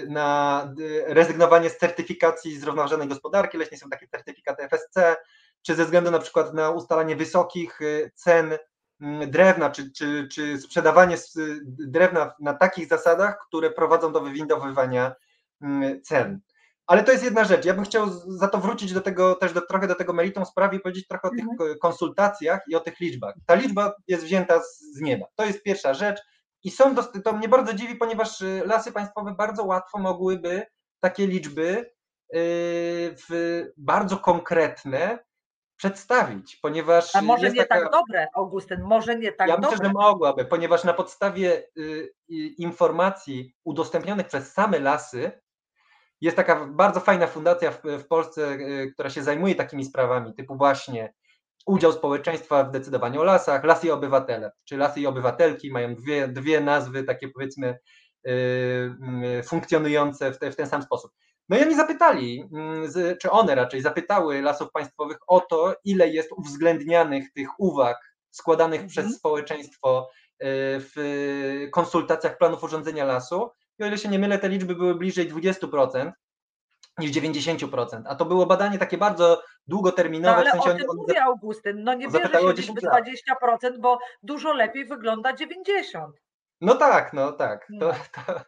na rezygnowanie z certyfikacji zrównoważonej gospodarki leśnej, są takie certyfikaty FSC, czy ze względu na przykład na ustalanie wysokich cen drewna, czy, czy, czy sprzedawanie drewna na takich zasadach, które prowadzą do wywindowywania cen. Ale to jest jedna rzecz. Ja bym chciał za to wrócić do tego, też do, trochę do tego meritum sprawy i powiedzieć trochę o tych mhm. konsultacjach i o tych liczbach. Ta liczba jest wzięta z, z nieba. To jest pierwsza rzecz. I są dosyć, to mnie bardzo dziwi, ponieważ y, lasy państwowe bardzo łatwo mogłyby takie liczby y, w bardzo konkretne przedstawić, ponieważ. A może nie taka... tak dobre, Augustyn, może nie tak ja dobre. Ja myślę, że mogłaby, ponieważ na podstawie y, informacji udostępnionych przez same lasy jest taka bardzo fajna fundacja w, w Polsce, y, która się zajmuje takimi sprawami, typu właśnie udział społeczeństwa w decydowaniu o lasach, lasy i obywatele, czy lasy i obywatelki mają dwie, dwie nazwy takie powiedzmy y, funkcjonujące w, te, w ten sam sposób. No i oni zapytali, mm, czy one raczej zapytały lasów państwowych o to, ile jest uwzględnianych tych uwag składanych przez mhm. społeczeństwo e, w konsultacjach planów urządzenia lasu. I o ile się nie mylę, te liczby były bliżej 20% niż 90%. A to było badanie takie bardzo długoterminowe. No, ale w sensie o tym mówi Augustyn. No nie bierze się liczby 20%, bo dużo lepiej wygląda 90%. No tak, no tak. To, no. to,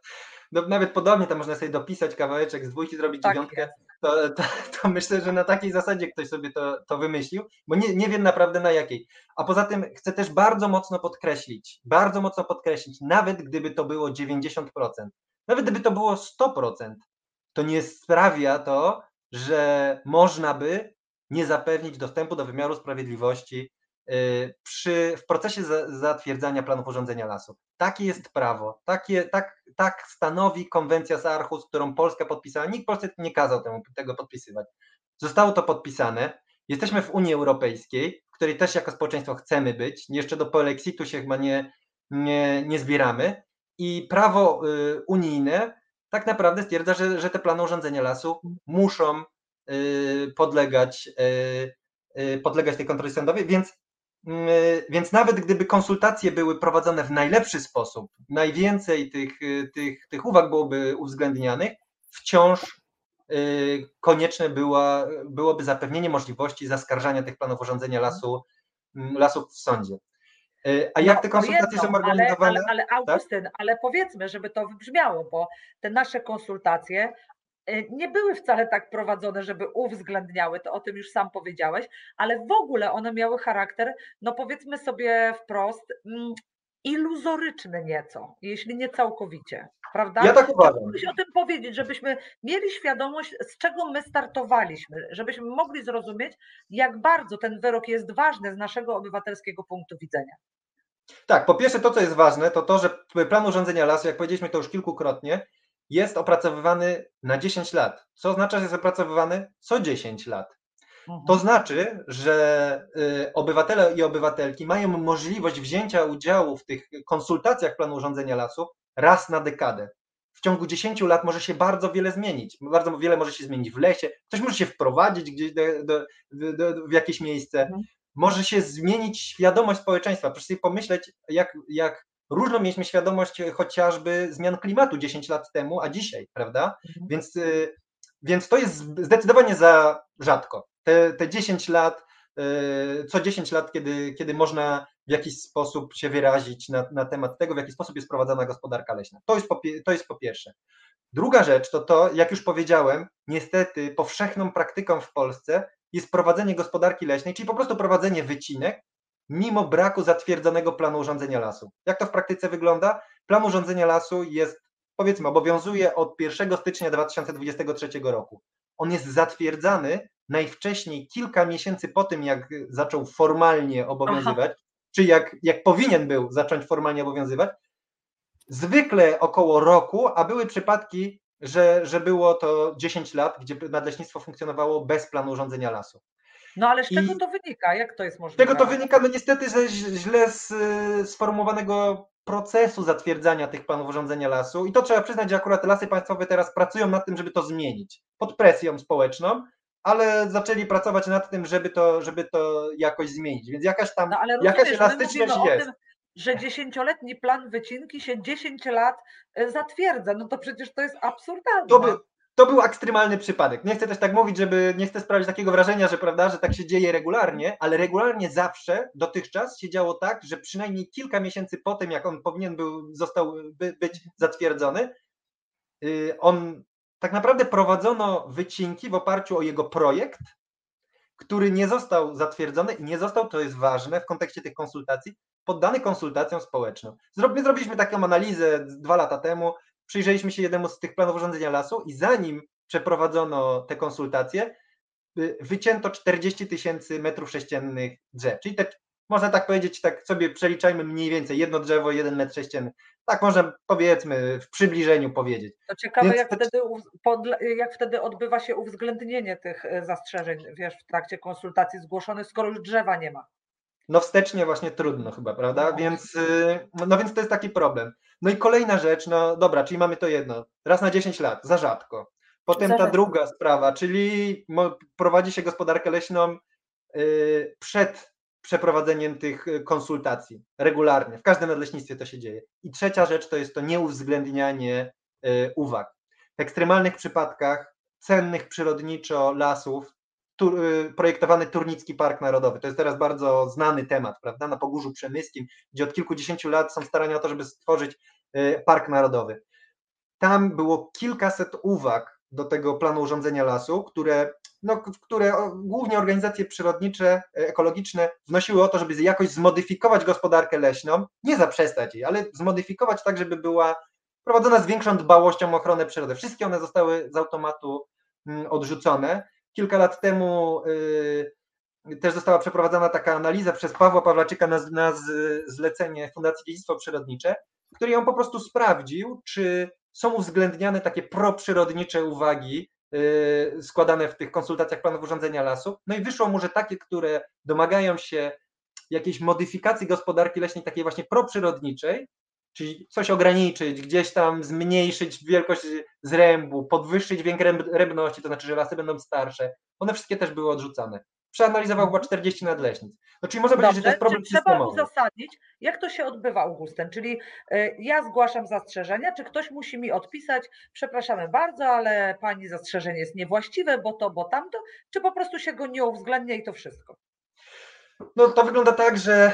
no, nawet podobnie to można sobie dopisać kawałeczek z dwójki, zrobić tak dziewiątkę, to, to, to, myślę, że na takiej zasadzie ktoś sobie to, to wymyślił, bo nie, nie wiem naprawdę na jakiej. A poza tym chcę też bardzo mocno podkreślić, bardzo mocno podkreślić, nawet gdyby to było 90%, nawet gdyby to było 100%, to nie sprawia to, że można by nie zapewnić dostępu do wymiaru sprawiedliwości przy, w procesie zatwierdzania planów urządzenia lasów. Takie jest prawo, takie, tak, tak stanowi konwencja z Arhus, którą Polska podpisała. Nikt Polsce nie kazał temu, tego podpisywać. Zostało to podpisane. Jesteśmy w Unii Europejskiej, w której też jako społeczeństwo chcemy być. Jeszcze do polexitu się chyba nie, nie, nie zbieramy. I prawo y, unijne tak naprawdę stwierdza, że, że te plany urządzenia lasu muszą y, podlegać, podlegać tej kontroli sądowej, więc więc nawet gdyby konsultacje były prowadzone w najlepszy sposób, najwięcej tych, y, tych, tych uwag byłoby uwzględnianych, wciąż y, konieczne była, byłoby zapewnienie możliwości zaskarżania tych planów urządzenia lasu, mm, lasów w sądzie. Y, a jak no, te konsultacje są organizowane? Ale, ale, ale Augustyn, tak? ale powiedzmy, żeby to wybrzmiało, bo te nasze konsultacje Y, nie były wcale tak prowadzone, żeby uwzględniały, to o tym już sam powiedziałeś, ale w ogóle one miały charakter, no powiedzmy sobie wprost, mm, iluzoryczny nieco, jeśli nie całkowicie, prawda? Ja tak uważam. Musisz o tym powiedzieć, żebyśmy mieli świadomość, z czego my startowaliśmy, żebyśmy mogli zrozumieć, jak bardzo ten wyrok jest ważny z naszego obywatelskiego punktu widzenia. Tak, po pierwsze to, co jest ważne, to to, że plan urządzenia lasu, jak powiedzieliśmy to już kilkukrotnie, jest opracowywany na 10 lat. Co oznacza, że jest opracowywany co 10 lat. Mhm. To znaczy, że y, obywatele i obywatelki mają możliwość wzięcia udziału w tych konsultacjach planu urządzenia lasów raz na dekadę. W ciągu 10 lat może się bardzo wiele zmienić. Bardzo wiele może się zmienić w lesie, ktoś może się wprowadzić gdzieś do, do, do, w jakieś miejsce. Mhm. Może się zmienić świadomość społeczeństwa. Proszę sobie pomyśleć, jak, jak różną mieliśmy świadomość e, chociażby zmian klimatu 10 lat temu, a dzisiaj, prawda? Mhm. Więc, e, więc to jest zdecydowanie za rzadko. Te, te 10 lat, e, co 10 lat, kiedy, kiedy można w jakiś sposób się wyrazić na, na temat tego, w jaki sposób jest prowadzona gospodarka leśna. To jest, po, to jest po pierwsze. Druga rzecz to to, jak już powiedziałem, niestety powszechną praktyką w Polsce jest prowadzenie gospodarki leśnej, czyli po prostu prowadzenie wycinek mimo braku zatwierdzonego planu urządzenia lasu. Jak to w praktyce wygląda? Plan urządzenia lasu jest, powiedzmy, obowiązuje od 1 stycznia 2023 roku. On jest zatwierdzany najwcześniej kilka miesięcy po tym, jak zaczął formalnie obowiązywać, Aha. czy jak, jak powinien był zacząć formalnie obowiązywać. Zwykle około roku, a były przypadki, że, że było to 10 lat, gdzie nadleśnictwo funkcjonowało bez planu urządzenia lasu. No ale z czego I to wynika? Jak to jest możliwe? Z czego to wynika? No niestety ze źle sformułowanego procesu zatwierdzania tych planów urządzenia lasu i to trzeba przyznać, że akurat lasy państwowe teraz pracują nad tym, żeby to zmienić. pod presją społeczną, ale zaczęli pracować nad tym, żeby to, żeby to jakoś zmienić. Więc jakaś tam No ale jakaś rozumiesz, elastyczność jest. tym, że dziesięcioletni plan wycinki się 10 lat e, zatwierdza. No to przecież to jest absurdalne. To, by, to był ekstremalny przypadek. Nie chcę też tak mówić, żeby nie chcę sprawić takiego wrażenia, że prawda, że tak się dzieje regularnie, ale regularnie zawsze dotychczas się działo tak, że przynajmniej kilka miesięcy po tym, jak on powinien był, został by, być zatwierdzony, yy, on tak naprawdę prowadzono wycinki w oparciu o jego projekt, który nie został zatwierdzony i nie został, to jest ważne w kontekście tych konsultacji, poddany konsultacjom społecznym. Zro- My zrobiliśmy taką analizę dwa lata temu, przyjrzeliśmy się jednemu z tych planów urządzenia lasu i zanim przeprowadzono te konsultacje, y, wycięto 40 tysięcy metrów sześciennych drzew. Czyli te, można tak powiedzieć, tak sobie przeliczajmy mniej więcej jedno drzewo, jeden metr sześcienny. Tak można powiedzmy w przybliżeniu powiedzieć. To ciekawe, Więc jak to- wtedy, jak wtedy odbywa się uwzględnienie tych zastrzeżeń, wiesz, w trakcie konsultacji zgłoszonych, skoro już drzewa nie ma. No wstecznie właśnie trudno chyba, prawda? No. Więc, y, no więc to jest taki problem. No i kolejna rzecz, no dobra, czyli mamy to jedno, raz na 10 lat, za rzadko. Potem Za ta rzadko. druga sprawa, czyli prowadzi się gospodarkę leśną y, przed przeprowadzeniem tych y, konsultacji regularnie. W każdym nadleśnictwie to się dzieje. I trzecia rzecz to jest to nieuwzględnianie uwag. W ekstremalnych przypadkach cennych przyrodniczo lasów, tu, y, projektowany Turnicki Park Narodowy. To jest teraz bardzo znany temat, prawda, na Pogórzu Przemyskim, gdzie od kilkudziesięciu lat są starania o to, żeby stworzyć y, Park Narodowy. Tam było kilkaset uwag do tego planu urządzenia lasu, które, no, które głównie organizacje przyrodnicze, e, ekologiczne wnosiły o to, żeby jakoś zmodyfikować gospodarkę leśną, nie zaprzestać jej, ale zmodyfikować tak, żeby była prowadzona z większą dbałością o ochronę przyrody. Wszystkie one zostały z automatu mm, odrzucone. Kilka lat temu y, też została przeprowadzona taka analiza przez Pawła Pawlaczyka na, na zlecenie Fundacji Dziedzictwo Przyrodnicze, który ją po prostu sprawdził, czy są uwzględniane takie proprzyrodnicze uwagi y, składane w tych konsultacjach planów urządzenia lasu. No i wyszło mu, że takie, które domagają się jakiejś modyfikacji gospodarki leśnej, takiej właśnie proprzyrodniczej, czyli coś ograniczyć, gdzieś tam zmniejszyć wielkość zrębu, podwyższyć wiek ręb- rębności, to znaczy, że lasy będą starsze. One wszystkie też były odrzucone. Przeanalizował chyba 40 nadleśnic. No, czyli można powiedzieć, że to jest Dobrze, problem trzeba systemowy. uzasadnić, jak to się odbywa, Augustyn? Czyli e, ja zgłaszam zastrzeżenia, czy ktoś musi mi odpisać, przepraszamy bardzo, ale pani zastrzeżenie jest niewłaściwe, bo to, bo tamto, czy po prostu się go nie uwzględnia i to wszystko? No to wygląda tak, że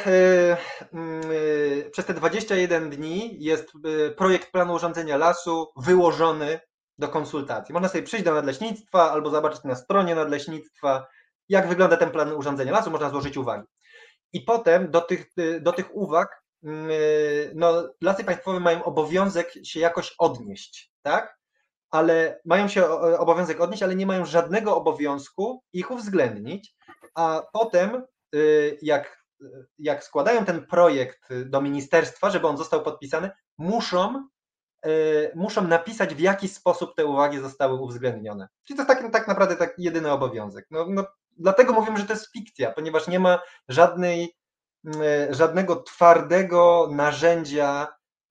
y, y, przez te 21 dni jest y, projekt planu urządzenia lasu wyłożony do konsultacji. Można sobie przyjść do nadleśnictwa albo zobaczyć na stronie nadleśnictwa, jak wygląda ten plan urządzenia lasu, można złożyć uwagi. I potem do tych, do tych uwag y, no, lasy państwowe mają obowiązek się jakoś odnieść, tak? Ale mają się obowiązek odnieść, ale nie mają żadnego obowiązku ich uwzględnić, a potem jak, jak składają ten projekt do ministerstwa, żeby on został podpisany, muszą, y, muszą napisać, w jaki sposób te uwagi zostały uwzględnione. Czyli to jest tak, tak naprawdę tak jedyny obowiązek. No, no, dlatego mówimy, że to jest fikcja, ponieważ nie ma żadnej, y, żadnego twardego narzędzia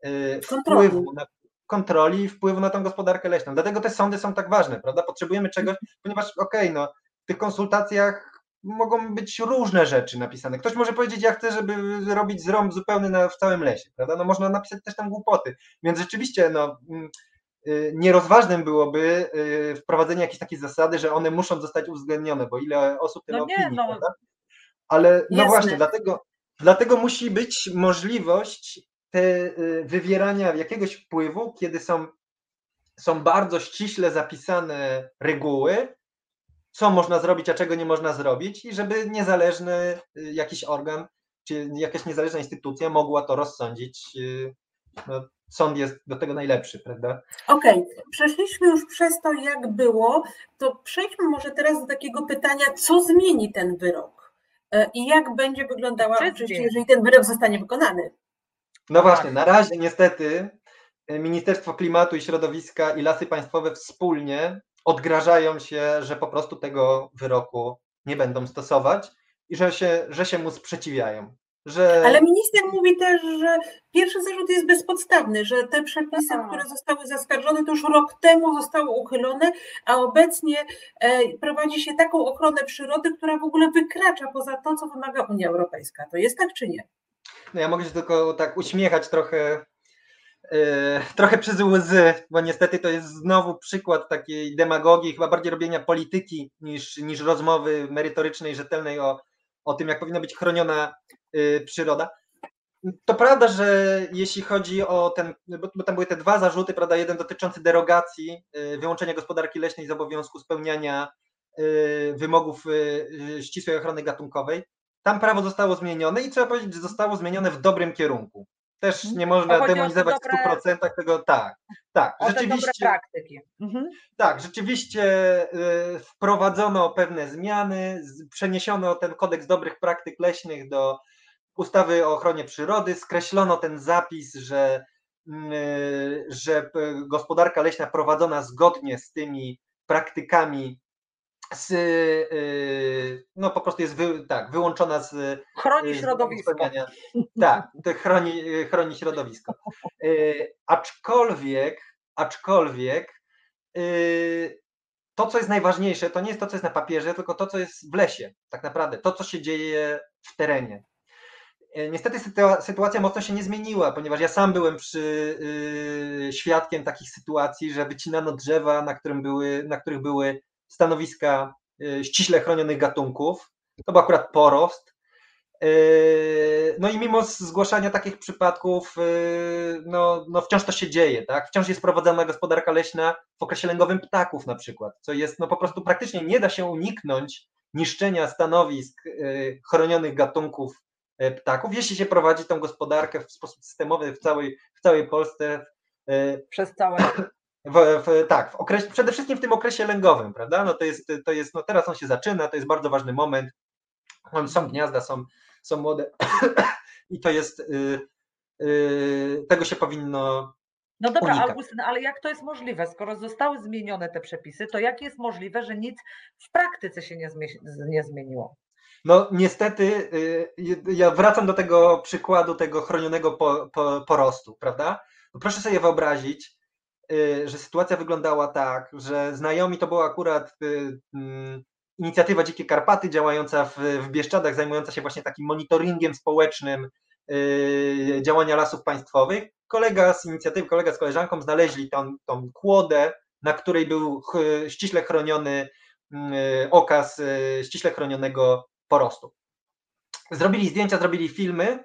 y, Kontroli. wpływu na kontroli i wpływu na tą gospodarkę leśną. Dlatego te sądy są tak ważne, prawda? Potrzebujemy czegoś, ponieważ okej, no w tych konsultacjach mogą być różne rzeczy napisane. Ktoś może powiedzieć, ja chcę, żeby robić zrąb zupełny na, w całym lesie, prawda? No można napisać też tam głupoty. Więc rzeczywiście, no mm, y, nierozważnym byłoby y, wprowadzenie jakiejś takiej zasady, że one muszą zostać uwzględnione, bo ile osób tyle No nie, opinii, no. prawda? Ale no właśnie, dlatego, dlatego musi być możliwość te, y, wywierania jakiegoś wpływu, kiedy są, są bardzo ściśle zapisane reguły, co można zrobić, a czego nie można zrobić, i żeby niezależny y, jakiś organ, czy jakaś niezależna instytucja mogła to rozsądzić. y, No, sąd jest do tego najlepszy, prawda? Okej, przeszliśmy już przez to, jak było, to przejdźmy może teraz do takiego pytania, co zmieni ten wyrok E, i jak będzie wyglądała, Czy oczywiście, jeżeli ten wyrok zostanie wykonany. No właśnie, na razie niestety y, Ministerstwo Klimatu i Środowiska i Lasy Państwowe wspólnie odgrażają się, że po prostu tego wyroku nie będą stosować i że się, że się mu sprzeciwiają. że... Ale minister mówi też, że pierwszy zarzut jest bezpodstawny, że te przepisy, Aha. które zostały zaskarżone, to już rok temu zostały uchylone, a obecnie e, prowadzi się taką ochronę przyrody, która w ogóle wykracza poza to, co wymaga Unia Europejska. To jest tak czy nie? No ja mogę się tylko tak uśmiechać trochę, trochę przez łzy, bo niestety to jest znowu przykład takiej demagogii, chyba bardziej robienia polityki niż, niż rozmowy merytorycznej, rzetelnej o, o tym, jak powinna być chroniona yy, przyroda. To prawda, że jeśli chodzi o ten, bo, tam były te dwa zarzuty, prawda, jeden dotyczący derogacji, yy, wyłączenia gospodarki leśnej z obowiązku spełniania yy, wymogów ścisłej ochrony gatunkowej, tam prawo zostało zmienione i trzeba powiedzieć, że zostało zmienione w dobrym kierunku. Też nie Bo można demonizować w dobre- 100% tego, tak, tak, O rzeczywiście, praktyki. Mhm. tak, rzeczywiście y, wprowadzono pewne zmiany, przeniesiono ten kodeks dobrych praktyk leśnych do ustawy o ochronie przyrody, skreślono ten zapis, że, y, że p- gospodarka leśna prowadzona zgodnie z tymi praktykami z, y, no po prostu jest wy, tak, wyłączona z Chroni y, środowisko. [laughs] Tak, to chroni, chroni środowisko. Y, Aczkolwiek, aczkolwiek to, co jest najważniejsze, to nie jest to, co jest na papierze, tylko to, co jest w lesie, tak naprawdę, to, co się dzieje w terenie. Niestety sytua- sytuacja mocno się nie zmieniła, ponieważ ja sam byłem przy, świadkiem takich sytuacji, że wycinano drzewa, na, którym były, na których były stanowiska y, ściśle chronionych gatunków. To był akurat porost. Yy, No i mimo zgłaszania takich przypadków, yy, no, no wciąż to się dzieje, tak? Wciąż jest prowadzona gospodarka leśna w okresie lęgowym ptaków na przykład, co jest no po prostu praktycznie nie da się uniknąć niszczenia stanowisk chronionych gatunków ptaków, jeśli się prowadzi tą gospodarkę w sposób systemowy w całej, w całej Polsce. Przez całe. W, w, tak, w okresie, przede wszystkim w tym okresie lęgowym, prawda? No to jest, to jest, no teraz on się zaczyna, to jest bardzo ważny moment. Są gniazda, są, są młode [clears throat] i to jest, y, y, tego się powinno, No dobra, unikać. Augustyn, ale jak to jest możliwe? Skoro zostały zmienione te przepisy, to jak jest możliwe, że nic w praktyce się nie, zmie- nie zmieniło? no niestety, y, ja wracam do tego przykładu tego chronionego po, po, porostu, prawda? No proszę sobie wyobrazić, że sytuacja wyglądała tak, że znajomi to była akurat y, mm, inicjatywa Dzikie Karpaty działająca w, Bieszczadach, zajmująca się właśnie takim monitoringiem społecznym y, działania lasów państwowych. Kolega z inicjatywy, kolega z koleżanką znaleźli tą, tą kłodę, na której był ściśle chroniony y, okaz y, ściśle chronionego porostu. Zrobili zdjęcia, zrobili filmy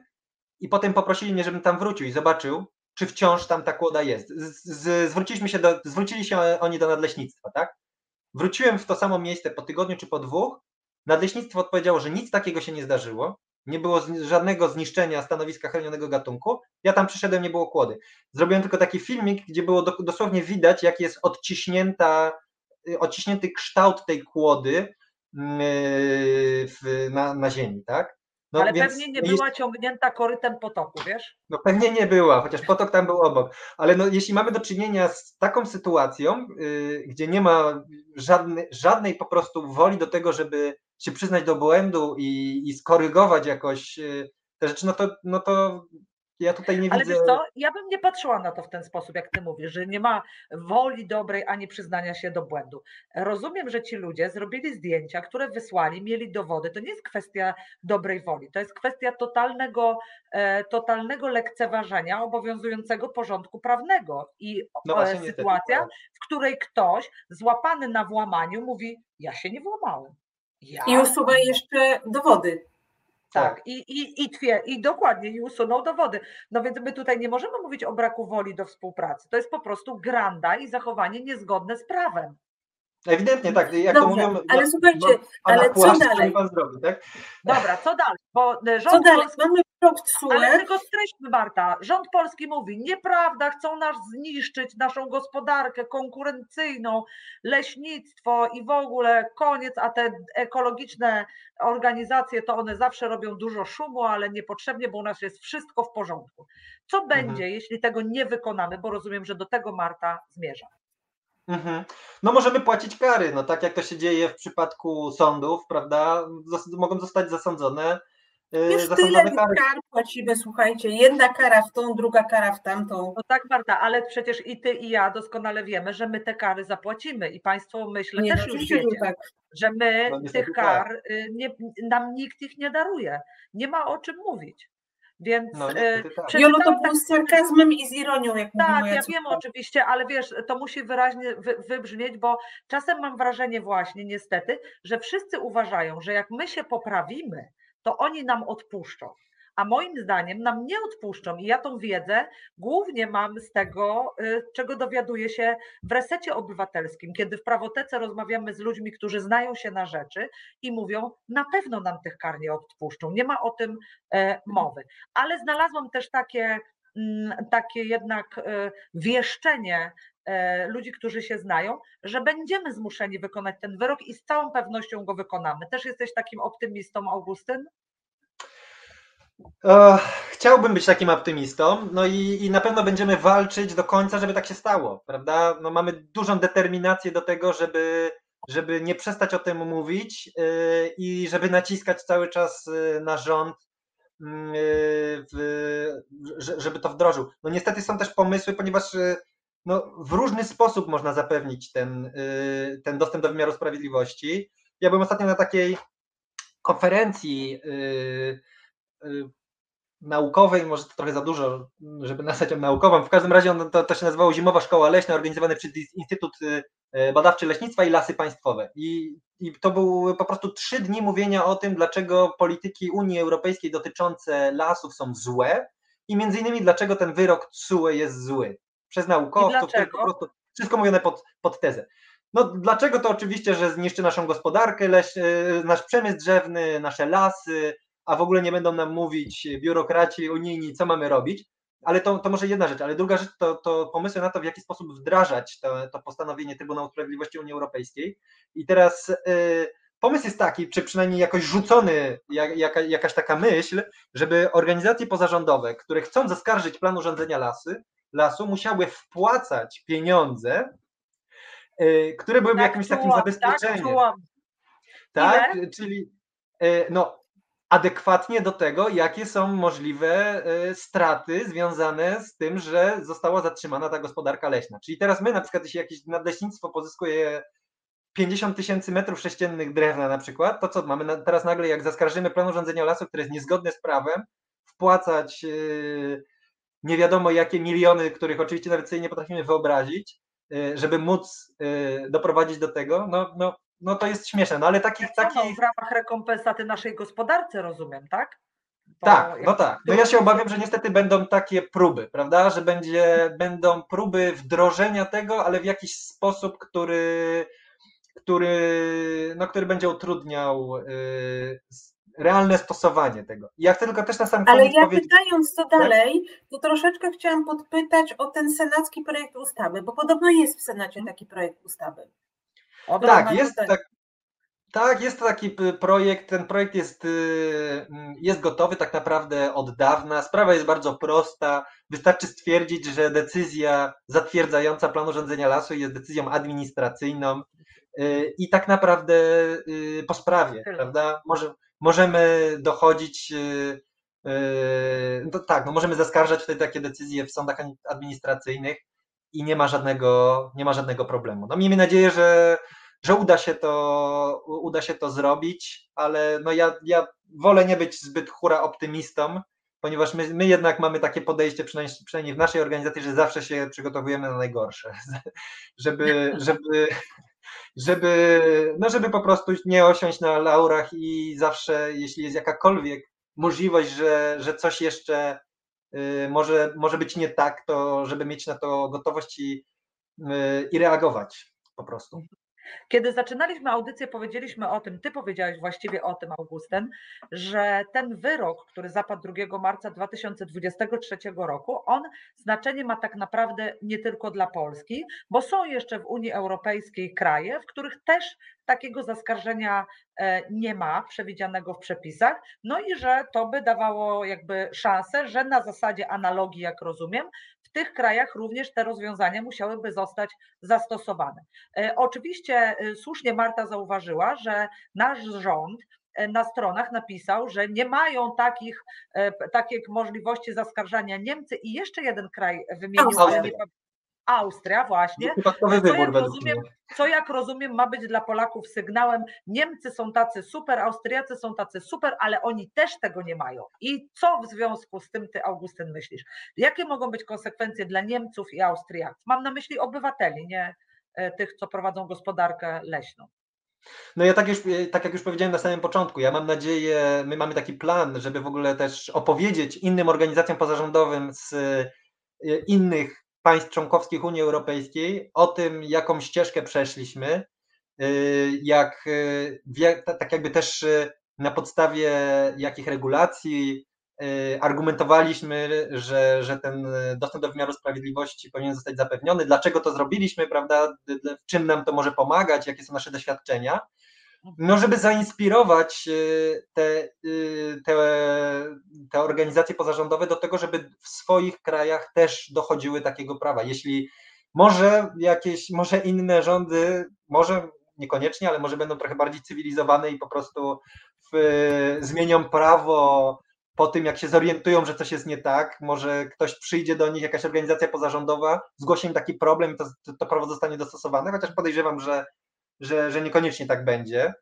i potem poprosili mnie, żebym tam wrócił i zobaczył, czy wciąż tam ta kłoda jest. Z, z, zwróciliśmy się do, zwrócili się oni do nadleśnictwa, tak? Wróciłem w to samo miejsce po tygodniu czy po dwóch. Nadleśnictwo odpowiedziało, że nic takiego się nie zdarzyło. Nie było zni- żadnego zniszczenia stanowiska chronionego gatunku. Ja tam przyszedłem, nie było kłody. Zrobiłem tylko taki filmik, gdzie było do, dosłownie widać, jak jest odciśnięta, y, odciśnięty kształt tej kłody mm, y, w, na, na ziemi, tak? No, ale więc pewnie nie jeśli- była ciągnięta korytem potoku, wiesz? no pewnie nie była, chociaż potok tam był obok. Ale no, jeśli mamy do czynienia z taką sytuacją, yy, gdzie nie ma żadnej, żadnej po prostu woli do tego, żeby się przyznać do błędu i, i skorygować jakoś yy, te rzeczy, no to, no to ja tutaj nie Ale widzę. wiesz co, ja bym nie patrzyła na to w ten sposób, jak ty mówisz, że nie ma woli dobrej ani przyznania się do błędu. Rozumiem, że ci ludzie zrobili zdjęcia, które wysłali, mieli dowody. To nie jest kwestia dobrej woli, to jest kwestia totalnego, e, totalnego lekceważenia obowiązującego porządku prawnego i No e, sytuacja, tak. w której ktoś złapany na włamaniu mówi, ja się nie włamałem. Ja? I usuwa jeszcze dowody. Tak, i, i, i, twie, i dokładnie, i usunął dowody. No więc my tutaj nie możemy mówić o braku woli do współpracy. To jest po prostu granda i zachowanie niezgodne z prawem. Ewidentnie tak, jak to Dobrze, mówią. ale no, słuchajcie, no, ale co dalej? pan zrobi, tak? Dobra, co dalej? Bo e, Co rząd dalej? polski, Mamy rok ale tylko streśćmy Marta, rząd polski mówi, nieprawda, chcą nas zniszczyć, naszą gospodarkę konkurencyjną, leśnictwo i w ogóle koniec, a te ekologiczne organizacje to one zawsze robią dużo szumu, ale niepotrzebnie, bo u nas jest wszystko w porządku. Co będzie, jeśli tego nie wykonamy, bo rozumiem, że do tego Marta zmierza. Mhm. No możemy płacić kary, no tak jak to się dzieje w przypadku sądów, prawda? Zos- mogą zostać zasądzone Już tyle zasądzone kary. kar płacimy, słuchajcie, jedna kara w tą, druga kara w tamtą. No tak, Marta, ale przecież i ty, i ja doskonale wiemy, że my te kary zapłacimy i Państwo myślę Nie, też no już wiecie, tak. że my No tych tak. kar, y, nie, nam nikt ich nie daruje. Nie ma o czym mówić. Więc No, y, tak. Jolu, to tak- było z sarkazmem i z ironią, jak Tak, ja wiem oczywiście, ale wiesz, to musi wyraźnie wy, wybrzmieć, bo czasem mam wrażenie właśnie niestety, że wszyscy uważają, że jak my się poprawimy, to oni nam odpuszczą. A moim zdaniem nam nie odpuszczą i ja tą wiedzę głównie mam z tego, y, czego dowiaduję się w resecie obywatelskim, kiedy w prawotece rozmawiamy z ludźmi, którzy znają się na rzeczy i mówią, na pewno nam tych kar nie odpuszczą, nie ma o tym e, mowy. Ale znalazłam też takie, takie jednak e, wieszczenie e, ludzi, którzy się znają, że będziemy zmuszeni wykonać ten wyrok i z całą pewnością go wykonamy. Też jesteś takim optymistą, Augustyn? E, Chciałbym być takim optymistą, no i, i na pewno będziemy walczyć do końca, żeby tak się stało, prawda? No mamy dużą determinację do tego, żeby, żeby nie przestać o tym mówić i żeby naciskać cały czas na rząd, mm, w, że- żeby to wdrożył. No niestety są też pomysły, ponieważ e, no, w różny sposób można zapewnić ten, e, ten dostęp do wymiaru sprawiedliwości. Ja byłem ostatnio na takiej konferencji naukowej, może to trochę za dużo, żeby nazwać ją naukową. W każdym razie on, to, to się nazywało Zimowa Szkoła Leśna, organizowane przez Instytut y, Badawczy Leśnictwa i Lasy Państwowe. I, I to były po prostu trzy dni mówienia o tym, dlaczego polityki Unii Europejskiej dotyczące lasów są złe i między innymi dlaczego ten wyrok TSUE jest zły. Przez naukowców, po prostu wszystko mówione pod, pod tezę. No dlaczego to oczywiście, że zniszczy naszą gospodarkę, leś, y, nasz przemysł drzewny, nasze lasy, a w ogóle nie będą nam mówić biurokraci unijni, co mamy robić. Ale to, to może jedna rzecz, ale druga rzecz to, to pomysły na to, w jaki sposób wdrażać to, to postanowienie Trybunału Sprawiedliwości Unii Europejskiej. I teraz y, pomysł jest taki, czy przynajmniej jakoś rzucony jak, jaka, jakaś taka myśl, żeby organizacje pozarządowe, które chcą zaskarżyć plan urządzenia lasy, lasu, musiały wpłacać pieniądze, y, które byłyby Tak jakimś takim czułam, zabezpieczeniem. Tak, czułam. Tak, czyli e, no, adekwatnie do tego, jakie są możliwe e, straty związane z tym, że została zatrzymana ta gospodarka leśna. Czyli teraz my na przykład, jeśli jakieś nadleśnictwo pozyskuje 50 tysięcy metrów sześciennych drewna na przykład, to co mamy teraz nagle, jak zaskarżymy plan urządzenia lasu, który jest niezgodny z prawem, wpłacać e, nie wiadomo jakie miliony, których oczywiście nawet sobie nie potrafimy wyobrazić, e, żeby móc doprowadzić do tego, no, no, no to jest śmieszne, no ale takich, no, takich w ramach rekompensaty naszej gospodarce, rozumiem, tak? To tak, no tak. No ja się obawiam, że niestety będą takie próby, prawda? Że będzie, będą próby wdrożenia tego, ale w jakiś sposób, który, który, no, który będzie utrudniał y, realne stosowanie tego. Ja chcę tylko też na sam Ale ja powiedzieć. pytając co dalej, to troszeczkę chciałam podpytać o ten senacki projekt ustawy, bo podobno jest w Senacie taki projekt ustawy. Obrona Tak, jest, tak, tak, jest taki p- projekt. Ten projekt jest, y, mm, jest gotowy tak naprawdę od dawna. Sprawa jest bardzo prosta. Wystarczy stwierdzić, że decyzja zatwierdzająca plan urządzenia lasu jest decyzją administracyjną y, i tak naprawdę y, po sprawie, prawda? Może, możemy dochodzić. y, y, No tak, no możemy zaskarżać wtedy takie decyzje w sądach administracyjnych i nie ma żadnego, nie ma żadnego problemu. No miejmy nadzieję, że, że uda się to, uda się to zrobić, ale no ja, ja wolę nie być zbyt hura optymistą, ponieważ my, my jednak mamy takie podejście, przynajmniej, przynajmniej w naszej organizacji, że zawsze się przygotowujemy na najgorsze, [laughs] żeby, żeby, żeby, no żeby po prostu nie osiąść na laurach i zawsze, jeśli jest jakakolwiek możliwość, że, że coś jeszcze może, może być nie tak, to żeby mieć na to gotowość i, y, i reagować po prostu. Kiedy zaczynaliśmy audycję, powiedzieliśmy o tym, ty powiedziałeś właściwie o tym, Augustyn, że ten wyrok, który zapadł 2 marca 2023 roku, on znaczenie ma tak naprawdę nie tylko dla Polski, bo są jeszcze w Unii Europejskiej kraje, w których też takiego zaskarżenia e, nie ma przewidzianego w przepisach, no i że to by dawało jakby szansę, że na zasadzie analogii, jak rozumiem, tych krajach również te rozwiązania musiałyby zostać zastosowane. E, Oczywiście e, słusznie Marta zauważyła, że nasz rząd na stronach napisał, że nie mają takich, takich możliwości zaskarżania Niemcy i jeszcze jeden kraj wymienił, ale nie, Austria, właśnie. Co jak, rozumiem, co jak rozumiem, ma być dla Polaków sygnałem: Niemcy są tacy super, Austriacy są tacy super, ale oni też tego nie mają. I co w związku z tym ty, Augustyn, myślisz? Jakie mogą być konsekwencje dla Niemców i Austriaków? Mam na myśli obywateli, nie e, tych, co prowadzą gospodarkę leśną. No ja tak, już, e, tak jak już powiedziałem na samym początku, ja mam nadzieję, my mamy taki plan, żeby w ogóle też opowiedzieć innym organizacjom pozarządowym z e, innych państw członkowskich Unii Europejskiej o tym, jaką ścieżkę przeszliśmy, y, jak, y, tak jakby też y, na podstawie jakich regulacji argumentowaliśmy, że, że ten dostęp do wymiaru sprawiedliwości powinien zostać zapewniony, dlaczego to zrobiliśmy, prawda, w czym nam to może pomagać, jakie są nasze doświadczenia no żeby zainspirować y, te, y, te, te organizacje pozarządowe do tego, żeby w swoich krajach też dochodziły takiego prawa. Jeśli może jakieś, może inne rządy, może niekoniecznie, ale może będą trochę bardziej cywilizowane i po prostu w, zmienią prawo po tym, jak się zorientują, że coś jest nie tak, może ktoś przyjdzie do nich, jakaś organizacja pozarządowa, zgłosi im taki problem to, to prawo zostanie dostosowane, chociaż podejrzewam, że że, że niekoniecznie tak będzie.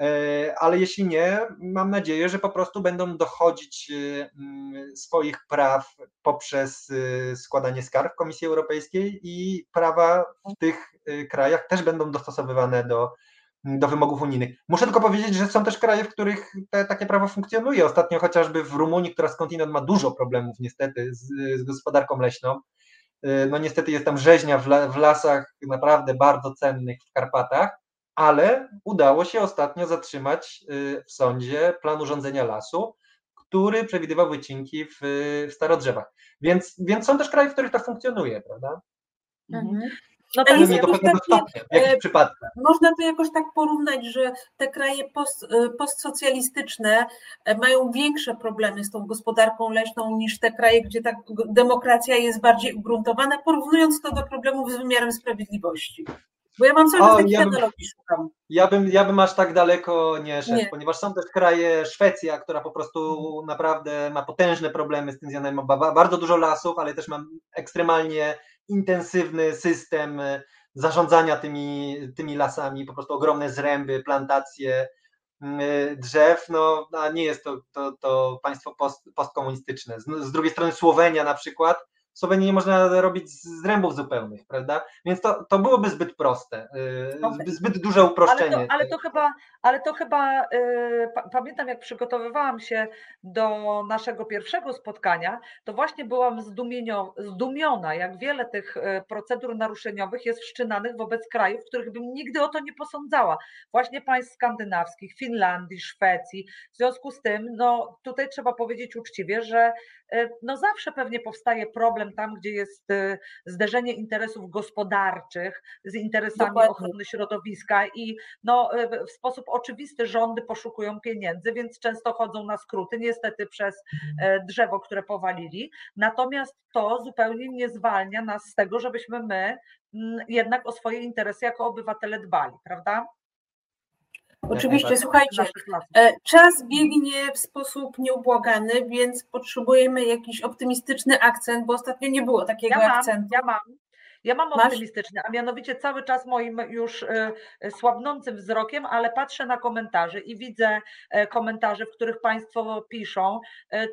E, ale jeśli nie, mam nadzieję, że po prostu będą dochodzić e, mm, swoich praw poprzez e, składanie skarg Komisji Europejskiej i prawa w tych krajach też będą dostosowywane do, do wymogów unijnych. Muszę tylko powiedzieć, że są też kraje, w których te, takie prawo funkcjonuje. Ostatnio chociażby w Rumunii, która skądinąd ma dużo problemów niestety z, z gospodarką leśną. No niestety jest tam rzeźnia w, la, w lasach naprawdę bardzo cennych w Karpatach ale udało się ostatnio zatrzymać y, w sądzie plan urządzenia lasu, który przewidywał wycinki w, w starodrzewach. Więc, więc są też kraje, w których to funkcjonuje, prawda? Mhm. No to jest jakoś takie, w e, Można to jakoś tak porównać, że te kraje post, e, postsocjalistyczne e, mają większe problemy z tą gospodarką leśną niż te kraje, gdzie ta demokracja jest bardziej ugruntowana, porównując to do problemów z wymiarem sprawiedliwości. Bo ja mam cały czas takich ja analogii szukam. Ja bym, ja bym aż tak daleko nie szedł, nie. ponieważ są też kraje, Szwecja, która po prostu mhm. naprawdę ma potężne problemy z tym związane, ma bardzo dużo lasów, ale też ma ekstremalnie intensywny system e, zarządzania tymi, tymi lasami, po prostu ogromne zręby, plantacje mm, e, drzew, no a nie jest to, to, to państwo post, postkomunistyczne. Z, z drugiej strony Słowenia na przykład, sobie nie można robić z rębów zupełnych, prawda? Więc to, to byłoby zbyt proste, y, okay. zbyt duże uproszczenie. Ale to, ale to chyba, ale to chyba yy, pamiętam, jak przygotowywałam się do naszego pierwszego spotkania, to właśnie byłam zdumiona, jak wiele tych y, procedur naruszeniowych jest wszczynanych wobec krajów, których bym nigdy o to nie posądzała. Właśnie państw skandynawskich, Finlandii, Szwecji. W związku z tym, no tutaj trzeba powiedzieć uczciwie, że no zawsze pewnie powstaje problem tam, gdzie jest y, zderzenie interesów gospodarczych z interesami Dokładnie. ochrony środowiska i no, y, w sposób oczywisty rządy poszukują pieniędzy, więc często chodzą na skróty, niestety przez e, drzewo, które powalili. Natomiast to zupełnie nie zwalnia nas z tego, żebyśmy my mm, jednak o swoje interesy jako obywatele dbali, prawda? Oczywiście, słuchajcie, e, czas biegnie w sposób nieubłagany, więc potrzebujemy jakiś optymistyczny akcent, bo ostatnio nie było takiego ja mam, akcentu. Ja mam, ja mam Masz? optymistyczny, a mianowicie cały czas moim już e, słabnącym wzrokiem, ale patrzę na komentarze i widzę e, komentarze, w których Państwo piszą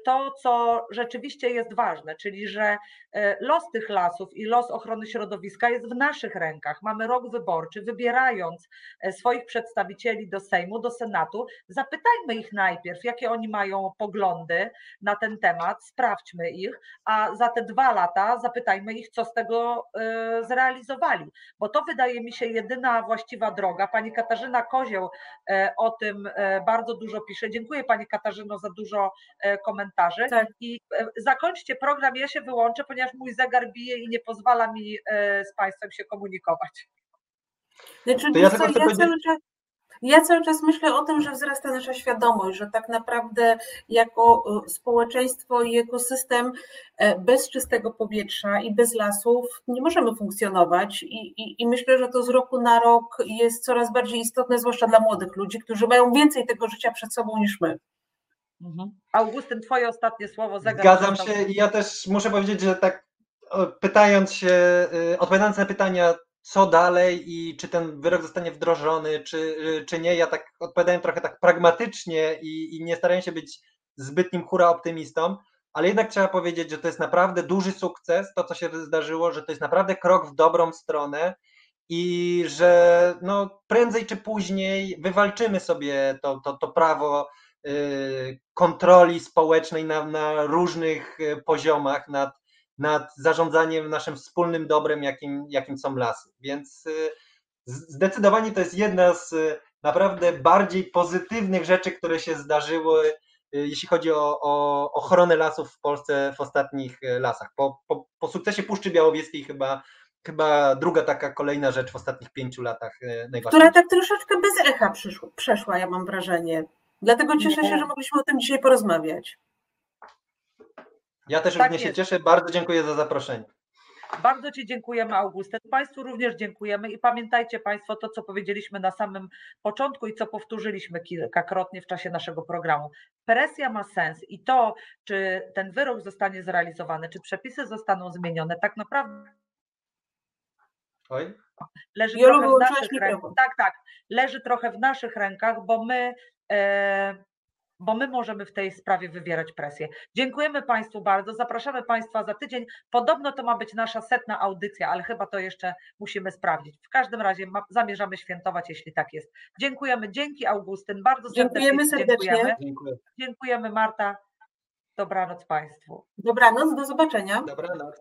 to, co rzeczywiście jest ważne, czyli że los tych lasów i los ochrony środowiska jest w naszych rękach. Mamy rok wyborczy, wybierając swoich przedstawicieli do Sejmu, do Senatu, zapytajmy ich najpierw, jakie oni mają poglądy na ten temat, sprawdźmy ich, a za te dwa lata zapytajmy ich, co z tego zrealizowali, bo to wydaje mi się jedyna właściwa droga. Pani Katarzyna Kozioł e, o tym e, bardzo dużo pisze. Dziękuję Pani Katarzyno za dużo e, komentarzy. Tak. I zakończcie program, ja się wyłączę, ponieważ mój zegar bije i nie pozwala mi z Państwem się komunikować. Znaczy, ja, ja cały czas Ja cały czas myślę o tym, że wzrasta nasza świadomość, że tak naprawdę jako e, społeczeństwo i ekosystem e, bez czystego powietrza i bez lasów nie możemy funkcjonować. I, i, I myślę, że to z roku na rok jest coraz bardziej istotne, zwłaszcza dla młodych ludzi, którzy mają więcej tego życia przed sobą niż my. Mhm. Augustyn, twoje ostatnie słowo. Zegar Zgadzam się i ja też muszę powiedzieć, że tak pytając się, y, odpowiadając na pytania, co dalej i czy ten wyrok zostanie wdrożony, czy, czy nie, ja tak odpowiadałem trochę tak pragmatycznie i, i nie starałem się być zbytnim hura optymistą, ale jednak trzeba powiedzieć, że to jest naprawdę duży sukces, to co się zdarzyło, że to jest naprawdę krok w dobrą stronę i że no, prędzej czy później wywalczymy sobie to, to, to prawo y, kontroli społecznej na, na różnych y, poziomach nad, nad zarządzaniem naszym wspólnym dobrem, jakim, jakim są lasy. Więc y, zdecydowanie to jest jedna z y, naprawdę bardziej pozytywnych rzeczy, które się zdarzyły, y, jeśli chodzi o, o ochronę lasów w Polsce w ostatnich lasach. Po, po, po sukcesie Puszczy Białowieskiej chyba, chyba druga taka kolejna rzecz w ostatnich pięciu latach najważniejsza. Która tak troszeczkę bez echa przyszła, przeszła, ja mam wrażenie. Dlatego cieszę się, że mogliśmy o tym dzisiaj porozmawiać. Ja też Tak również się jest. cieszę, bardzo dziękuję za zaproszenie. Bardzo Ci dziękujemy, Augustyn. Państwu również dziękujemy i pamiętajcie Państwo to, co powiedzieliśmy na samym początku i co powtórzyliśmy kilkakrotnie w czasie naszego programu. Presja ma sens i to, czy ten wyrok zostanie zrealizowany, czy przepisy zostaną zmienione, tak naprawdę Oj. leży Jolu, trochę w naszych rękach. Tak, tak, leży trochę w naszych rękach, bo my, e, bo my możemy w tej sprawie wywierać presję. Dziękujemy Państwu bardzo. Zapraszamy Państwa za tydzień. Podobno to ma być nasza setna audycja, ale chyba to jeszcze musimy sprawdzić. W każdym razie ma, zamierzamy świętować, jeśli tak jest. Dziękujemy. Dzięki Augustyn. Bardzo serdecznie. Dziękujemy serdecznie. Dziękujemy. Dziękuję. dziękujemy Marta. Dobranoc Państwu. Dobranoc, do zobaczenia. Dobranoc.